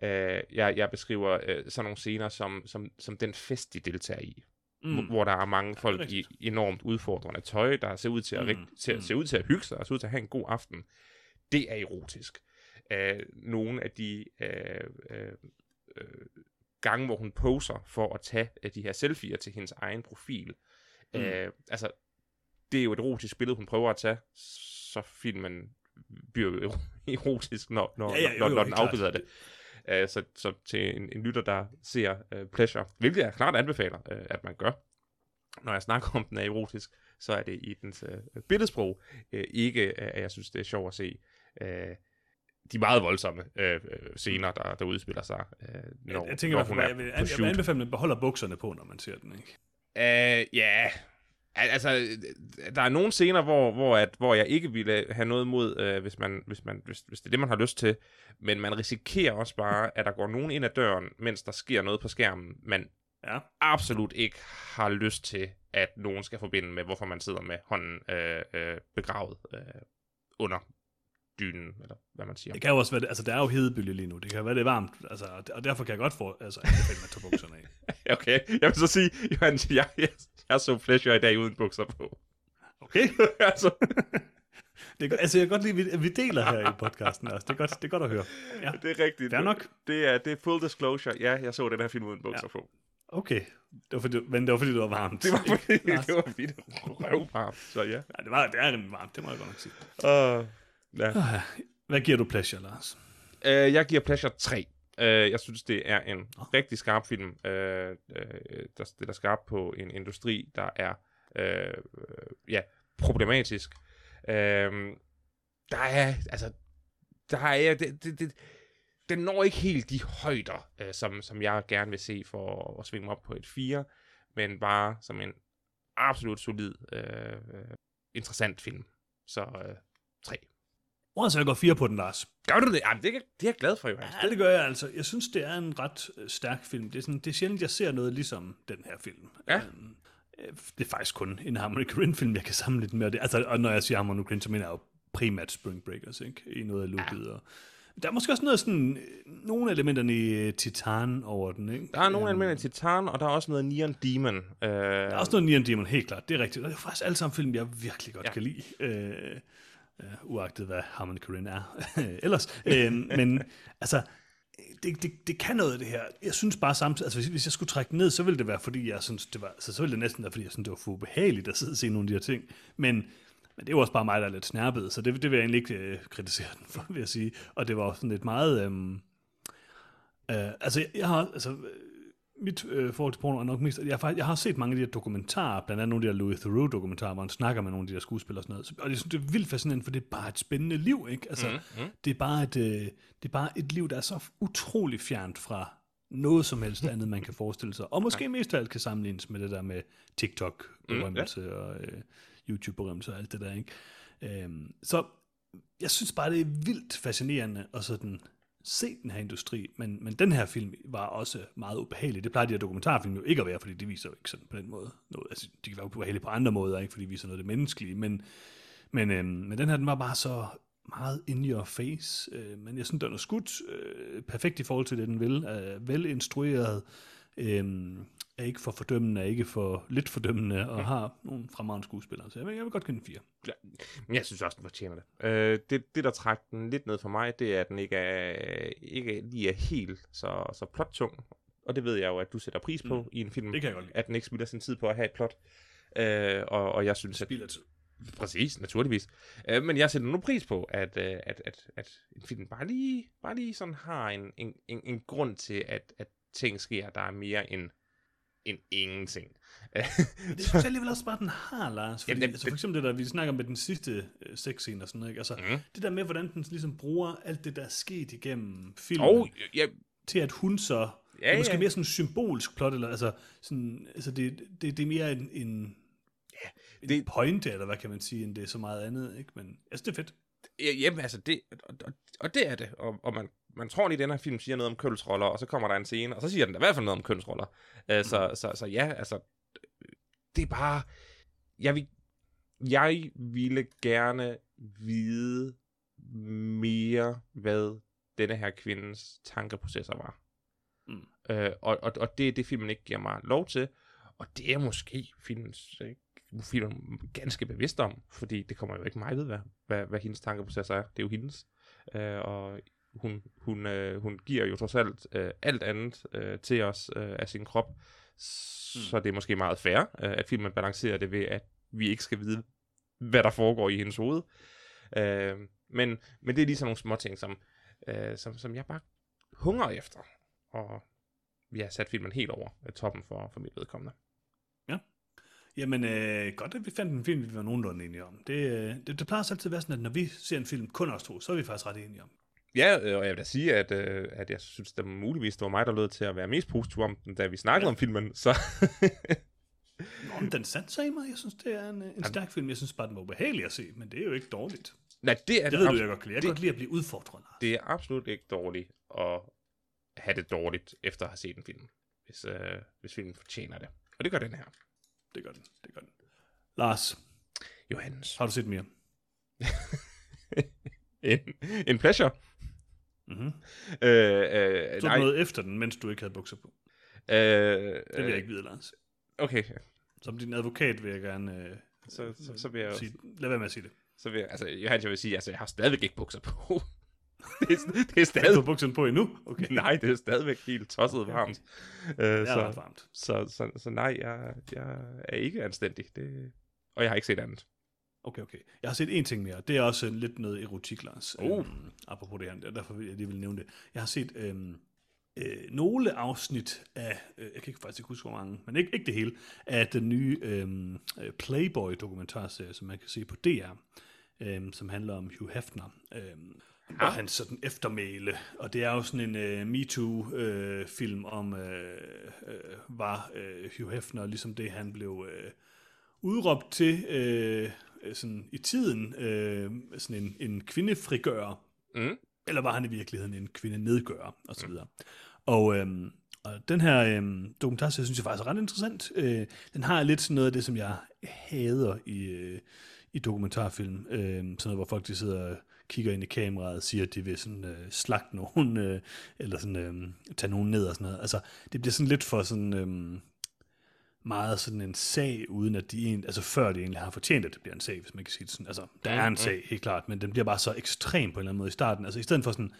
Øh, jeg, jeg beskriver øh, sådan nogle scener som, som, som den fest, de deltager i. Mm. Hvor der er mange folk ja, i enormt udfordrende tøj, der ser ud til at, mm. til, mm. ser ud til at hygge sig, og ser ud til at have en god aften. Det er erotisk. Øh, nogle af de øh, øh, øh, gange, hvor hun poser for at tage øh, de her selfies til hendes egen profil. Mm. Øh, altså, det er jo et erotisk billede, hun prøver at tage, så filmen bliver jo erotisk, når, når, ja, ja, jo, når, når den afbilder det. Uh, så, så til en, en lytter, der ser uh, Pleasure, hvilket jeg klart anbefaler, uh, at man gør, når jeg snakker om, den er erotisk, så er det i dens uh, billedsprog uh, ikke, uh, at jeg synes, det er sjovt at se uh, de meget voldsomme øh, scener, der, der udspiller sig, øh, når, jeg, jeg tænker, når hun er jeg vil, jeg vil anbefale, at man beholder bukserne på, når man ser den, ikke? Uh, ja, altså, der er nogle scener, hvor, hvor, at, hvor jeg ikke ville have noget mod, øh, hvis, man, hvis, man, hvis, hvis det er det, man har lyst til. Men man risikerer også bare, at der går nogen ind ad døren, mens der sker noget på skærmen, man ja. absolut ikke har lyst til, at nogen skal forbinde med, hvorfor man sidder med hånden øh, øh, begravet øh, under dynen, eller hvad man siger. Det kan jo også være, altså der er jo hedebølge lige nu, det kan være, det er varmt, altså, og derfor kan jeg godt få, altså, anbefale mig at tage bukserne af. okay, jeg vil så sige, Johan, jeg, jeg, jeg så Pleasure i dag uden bukser på. Okay. altså. Det er, altså, jeg kan godt lide, at vi deler her i podcasten. Altså. Det, er godt, det er godt at høre. Ja. Det er rigtigt. Det er nok. Det er, det er full disclosure. Ja, jeg så den her film uden bukser ja. på. Okay. Det var fordi, men det var fordi, det var varmt. Det var fordi, det var fordi, det var røvvarmt. Så ja. ja det, var, det er rimelig varmt, det må jeg godt nok sige. Uh, ja. Hvad giver du Pleasure, Lars? Uh, jeg giver Pleasure 3. Uh, jeg synes, det er en oh. rigtig skarp film, uh, uh, der stiller skarp på en industri, der er uh, ja, problematisk. Uh, der er, altså, der er, det, det, det, den når ikke helt de højder, uh, som, som jeg gerne vil se for at svinge op på et 4, men bare som en absolut solid, uh, interessant film. Så uh, 3. Hvor så jeg går fire på den, Lars. Gør du det? Jamen, det, er, det er jeg glad for, Johan. Ja, det gør jeg altså. Jeg synes, det er en ret øh, stærk film. Det er, sådan, det er sjældent, jeg ser noget ligesom den her film. Ja. Um, det er faktisk kun en Harmony Korine-film, jeg kan sammenligne med det. Altså, og når jeg siger Harmony Korine, så mener jeg jo primært Spring Breakers, ikke? I noget af looket. Ja. Og, der er måske også noget sådan, øh, nogle elementerne i øh, Titan over den, ikke? Der er nogle um, elementer i Titan, og der er også noget Neon Demon. Uh... Der er også noget Neon Demon, helt klart. Det er rigtigt. Og det er faktisk alle sammen film, jeg virkelig godt ja. kan lide. Uh, uh, uagtet hvad Harmon Korine er ellers. Uh, men altså, det, det, det kan noget det her. Jeg synes bare samtidig, altså hvis, hvis jeg skulle trække ned, så ville det være, fordi jeg synes, det var, altså, så ville det næsten være, fordi jeg synes, det var for ubehageligt at sidde og se nogle af de her ting. Men, men det er jo også bare mig, der er lidt snærpet, så det, det vil jeg egentlig ikke uh, kritisere den for, vil jeg sige. Og det var sådan lidt meget... Um, uh, altså, jeg, jeg har, altså, mit øh, forhold til porno er nok mest, jeg, jeg har set mange af de her dokumentarer, blandt andet nogle af de her Louis Theroux dokumentarer, hvor han snakker med nogle af de der skuespillere og sådan noget. Og jeg synes, det er vildt fascinerende, for det er bare et spændende liv, ikke? Altså, mm, mm. Det, er bare et, øh, det er bare et liv, der er så utrolig fjernt fra noget som helst andet, man kan forestille sig. Og måske mest af alt kan sammenlignes med det der med TikTok-berømmelse mm, ja. og øh, YouTube-berømmelse og alt det der, ikke? Øhm, så jeg synes bare, det er vildt fascinerende og sådan se den her industri, men, men den her film var også meget ubehagelig. Det plejer de her dokumentarfilm jo ikke at være, fordi de viser jo ikke sådan på den måde noget. Altså, de kan være ubehagelige på andre måder, ikke fordi de viser noget af det menneskelige, men, men, øhm, men den her, den var bare så meget in your face, øh, men jeg synes, den er skudt øh, perfekt i forhold til det, den vil. Øh, velinstrueret, øh, er ikke for fordømmende, er ikke for lidt fordømmende, og mm. har nogle fremragende skuespillere. Så jeg vil, jeg vil godt give den fire. Ja, men jeg synes også, den fortjener det. Øh, det. Det, der trækker den lidt ned for mig, det er, at den ikke er, ikke lige er helt så, så plottung. Og det ved jeg jo, at du sætter pris på mm. i en film. Det kan jeg godt lide. At den ikke spilder sin tid på at have et plot. Øh, og, og jeg synes, at... Spilder tid. Præcis, naturligvis. Øh, men jeg sætter nu pris på, at, at, at, at en film bare lige, bare lige sådan har en, en, en, en grund til, at, at ting sker, der er mere end, end ingenting. Det synes jeg alligevel også bare, den har, Lars. Fordi, Jamen, altså, for eksempel det der, vi snakker med den sidste øh, sexscene og sådan noget, ikke? Altså, Mm. det der med, hvordan den ligesom bruger alt det, der er sket igennem filmen, og ja, til at hun så, ja, det er måske ja. mere sådan en symbolsk plot, eller altså, sådan, altså det, det, det er mere en, en, ja, en det- pointe, eller hvad kan man sige, end det er så meget andet, ikke? Men altså, det er fedt. Ja, jamen, altså, det, og, og, og det er det. Og, og man, man tror lige, at den her film siger noget om kønsroller, og så kommer der en scene, og så siger den da i hvert fald noget om kønsroller. Uh, så, så, så ja, altså, det er bare... Jeg, vil, jeg ville gerne vide mere, hvad denne her kvindes tankeprocesser var. Mm. Uh, og, og, og det er det, filmen ikke giver mig lov til. Og det er måske filmens, øh, filmen ganske bevidst om, fordi det kommer jo ikke mig ved, hvad, hvad, hvad hendes tankeprocesser er. Det er jo hendes. Øh, og hun, hun, øh, hun giver jo trods alt øh, alt andet øh, til os øh, af sin krop. Så det er måske meget fair, øh, at filmen balancerer det ved, at vi ikke skal vide, hvad der foregår i hendes hoved. Øh, men, men det er lige sådan nogle små ting, som, øh, som, som jeg bare hungrer efter. Og vi har sat filmen helt over øh, toppen for, for mit vedkommende. Jamen, øh, godt, at vi fandt en film, vi var nogenlunde enige om. Det, øh, det, det plejer altid at være sådan, at når vi ser en film, kun os to, så er vi faktisk ret enige om. Ja, øh, og jeg vil da sige, at, øh, at jeg synes, det muligvis det var mig, der lød til at være mest positiv om den, da vi snakkede ja. om filmen. Så Nå, men den satte mig. Jeg synes, det er en, øh, en stærk film. Jeg synes bare, den var ubehagelig at se, men det er jo ikke dårligt. Nej, det er Det ved du, jeg godt kan lide. Jeg kan godt lide at blive udfordret. Lars. det er absolut ikke dårligt at have det dårligt, efter at have set en film, hvis, øh, hvis filmen fortjener det. Og det gør den her. Det gør den. Det gør den. Lars, Johannes. har du set mere? En, en pleasure. Mm-hmm. Øh, øh, Så nej, noget efter den, mens du ikke havde bukser på. øh, Det vil jeg ikke vide, Lars. Okay, Som din advokat vil jeg gerne øh, så, så, så vil jeg, sige, lad være med at sige det. så vil jeg, altså, Johannes, jeg vil sige, altså, jeg har stadigvæk ikke bukser på. det, er, det er Har stadig, du bukserne på endnu? Okay. nej, det er stadigvæk helt tosset Okay, varmt. Øh, så, varmt. så, så, så, nej, jeg, jeg er ikke anstændig. Det, og jeg har ikke set andet. Okay, okay. Jeg har set en ting mere. Det er også lidt noget erotik, Lars. Uh. Øhm, apropos det her, derfor vil jeg lige vil nævne det. Jeg har set øhm, øh, nogle afsnit af, øh, jeg kan ikke faktisk ikke huske, hvor mange, men ikke, ikke det hele, af den nye øhm, øh, Playboy-dokumentarserie, som man kan se på DR, øhm, som handler om Hugh Hefner. Øhm, og hans sådan eftermæle. Og det er jo sådan en øh, MeToo-film om, øh, øh, var øh, Hugh Hefner, ligesom det han blev øh, udråbt til øh, øh, sådan i tiden, øh, sådan en, en kvindefrigører, Mm. eller var han i virkeligheden en kvindenedgører, og så videre. Og, øhm, og den her øhm, dokumentarserie, synes jeg faktisk er ret interessant. Øh, den har lidt sådan noget af det, som jeg hader i, øh, i dokumentarfilm. Øh, sådan noget, hvor folk de sidder og kigger ind i kameraet og siger, at de vil sådan, øh, slagte nogen, øh, eller sådan, øh, tage nogen ned og sådan noget. Altså, det bliver sådan lidt for sådan... Øh, meget sådan en sag, uden at de egentlig, altså før det egentlig har fortjent, at det bliver en sag, hvis man kan sige det sådan. Altså, der er en sag, helt klart, men den bliver bare så ekstrem på en eller anden måde i starten. Altså, i stedet for sådan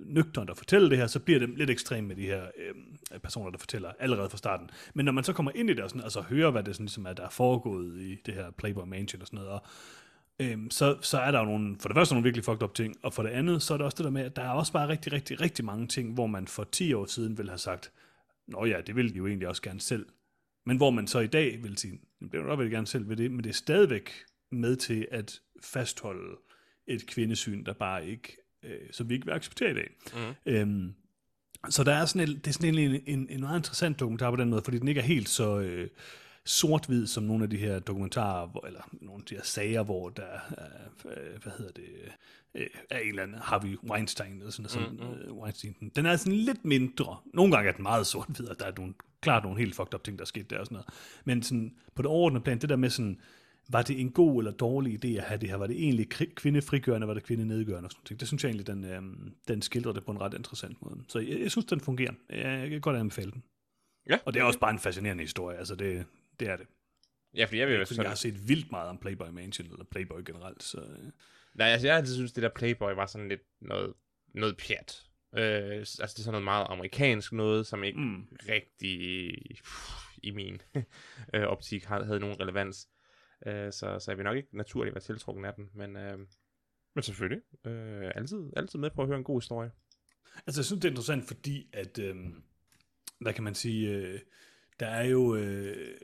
nøgternt at fortælle det her, så bliver det lidt ekstremt med de her øh, personer, der fortæller allerede fra starten. Men når man så kommer ind i det og sådan, altså hører, hvad det sådan, ligesom er, der er foregået i det her Playboy Mansion og sådan noget, og øhm, så, så er der jo nogle, for det første nogle virkelig fucked up ting, og for det andet, så er det også det der med, at der er også bare rigtig, rigtig, rigtig mange ting, hvor man for 10 år siden ville have sagt, nå ja, det ville de jo egentlig også gerne selv. Men hvor man så i dag vil sige, det bliver nok gerne selv ved det, men det er stadigvæk med til at fastholde et kvindesyn, der bare ikke, øh, som vi ikke vil acceptere i dag. Mm. Øhm, så der er sådan en, det er sådan en, en, en meget interessant dokumentar på den måde, fordi den ikke er helt så øh, sort-hvid som nogle af de her dokumentarer, hvor, eller nogle af de her sager, hvor der er, øh, hvad hedder det, øh, er en eller anden Harvey Weinstein, eller sådan, sådan mm, mm. Øh, Weinstein. Den er sådan lidt mindre. Nogle gange er den meget sort-hvid, og der er nogle, klart nogle helt fucked up ting, der er sket der og sådan noget. Men sådan, på det overordnede plan, det der med sådan, var det en god eller dårlig idé at have det her? Var det egentlig kvindefrigørende, var det kvindenedgørende og sådan noget? Det synes jeg egentlig, den, den skildrer det på en ret interessant måde. Så jeg, jeg synes, den fungerer. Jeg, jeg kan godt anbefale den. Ja. Og det er også bare en fascinerende historie. Altså, det, det er det. Ja, fordi jeg vil jo Fordi jeg har set vildt meget om Playboy Mansion, eller Playboy generelt. Så, øh, Nej, altså jeg har altid synes det der Playboy var sådan lidt noget, noget pjat. Øh, altså det er sådan noget meget amerikansk noget, som ikke mm. rigtig pff, i min øh, optik havde, havde nogen relevans. Øh, så, så jeg vil nok ikke naturligt være tiltrukken af den, men, øh, men selvfølgelig. Øh, altid, altid med på at høre en god historie. Altså, jeg synes, det er interessant, fordi at, øhm, hvad kan man sige, øh, der er jo, øh,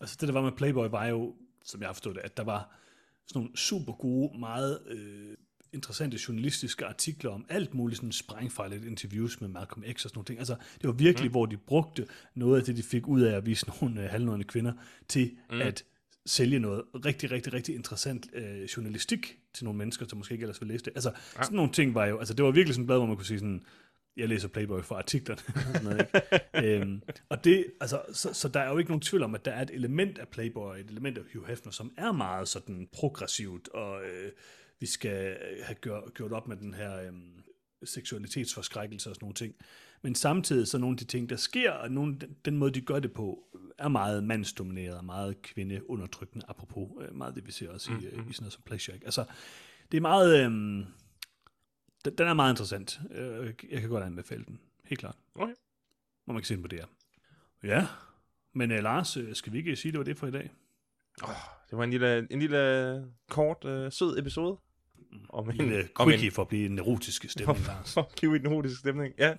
altså det der var med Playboy var jo, som jeg har forstået det, at der var sådan nogle super gode, meget øh, interessante journalistiske artikler om alt muligt, sådan sprængfarligt interviews med Malcolm X og sådan nogle ting. Altså, det var virkelig, mm. hvor de brugte noget af det, de fik ud af at vise nogle øh, halvnøgne kvinder, til mm. at sælge noget rigtig, rigtig, rigtig interessant øh, journalistik til nogle mennesker, som måske ikke ellers ville læse det. Altså, ja. sådan nogle ting var jo, altså det var virkelig sådan et blad, hvor man kunne sige sådan, jeg læser Playboy for artiklerne. sådan noget, ikke? øhm, og det, altså, så, så der er jo ikke nogen tvivl om, at der er et element af Playboy, et element af Hugh Hefner, som er meget sådan progressivt, og øh, vi skal have gør, gjort op med den her øh, seksualitetsforskrækkelse og sådan nogle ting. Men samtidig så nogle af de ting, der sker, og nogle, den, den måde, de gør det på, er meget mandsdomineret og meget kvindeundertrykkende, apropos øh, meget det, vi ser også mm-hmm. i, øh, i sådan noget som Pleasure. Ikke? Altså, det er meget... Øh, den, den er meget interessant. Øh, Jeg kan godt anbefale den. Helt klart. Okay. Hvor man kan se den på det her. Ja, men uh, Lars, øh, skal vi ikke sige, det var det for i dag? Oh, det var en lille, en lille kort, øh, sød episode. Om en lille quickie for at blive en erotisk stemning, Lars. For at blive en erotisk stemning, ja.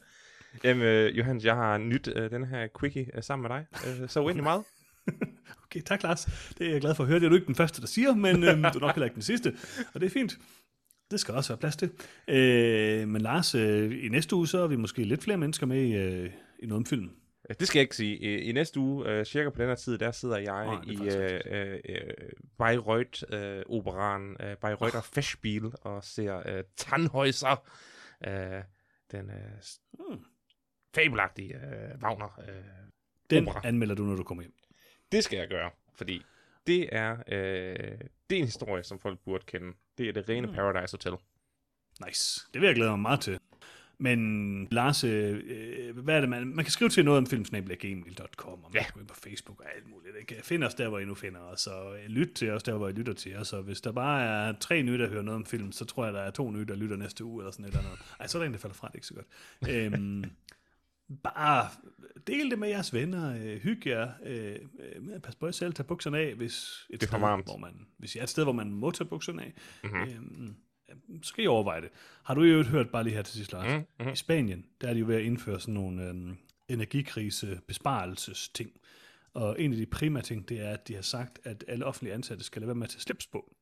Jamen, øh, Johannes, jeg har nyt øh, den her quickie øh, sammen med dig. Øh, så uendelig meget. okay, tak Lars. Det er jeg glad for at høre. Det er du ikke den første, der siger, men øh, du er nok heller ikke den sidste. Og det er fint. Det skal også være plads til. Øh, men Lars, øh, i næste uge, så er vi måske lidt flere mennesker med i, øh, i noget om film. Det skal jeg ikke sige. I, næste uge, øh, cirka på den her tid, der sidder jeg er i øh, øh, øh, Bayreuth-operaen, øh, Bayreuther oh. Festspiel, og ser øh, Tannhäuser, øh, den øh, Hmm. fabelagtige øh, Wagner. Øh, Den Opera. anmelder du, når du kommer hjem. det skal jeg gøre, fordi det er, øh, det er en historie, som folk burde kende. Det er det rene Mm. Paradise Hotel. Nice. Det vil jeg glæde mig meget til. Men Lars, øh, øh, hvad er det, man, man kan skrive til noget om filmsnabelaggmail.com, og man Ja. kan gå ind på Facebook og alt muligt. Ikke? Find os der, hvor I nu finder os, og øh, lyt til os der, hvor I lytter til os. Og hvis der bare er tre nye, der hører noget om film, så tror jeg, der er to nye, der lytter næste uge, eller sådan et eller andet. Ej, så er der en, der falder fra, det er ikke så godt. Øhm, bare del det med jeres venner, øh, hygge jer, øh, øh, pas på jer selv, tag bukserne af, hvis, et Det sted, varmt. hvor man, hvis I er et sted, hvor man må tage bukserne af, Mhm. øhm, så skal I overveje det. Har du øvrigt hørt, bare lige her til sidst, Lars, Mm, mhm. i Spanien, der er de jo ved at indføre sådan nogle øhm, energikrise besparelsesting. Og en af de primære ting, det er, at de har sagt, at alle offentlige ansatte skal lade være med at tage slips på.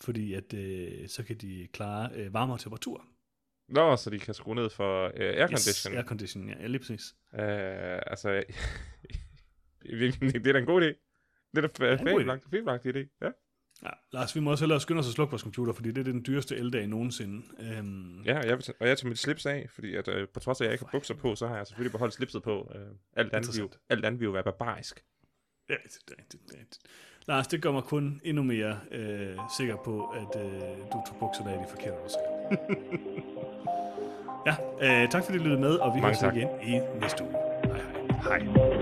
Fordi at øh, så kan de klare øh, varmere temperaturer. Nå, så de kan skrue ned for øh, Yes, aircondition. aircondition, ja, lige præcis. Øh, altså, det er da en god idé. Det er da god idé. Ja. Ja, Lars, vi må også hellere skynde os at slukke vores computer, fordi det er den dyreste eldag nogensinde. Øhm, Ja, og jeg, og jeg tager mit slips af, fordi at, øh, på trods af, at jeg ikke har bukser på, så har jeg selvfølgelig beholdt slipset på. Øh, alt, andet vil, alt andet vil jo være barbarisk. Ja, det. Det er rigtigt. Lars, det gør mig kun endnu mere øh, sikker på, at øh, du tog bukserne af de forkerte årsager. Ja, øh, tak fordi du lyttede med, og vi tak. igen i næste uge. Hej hej. Hej.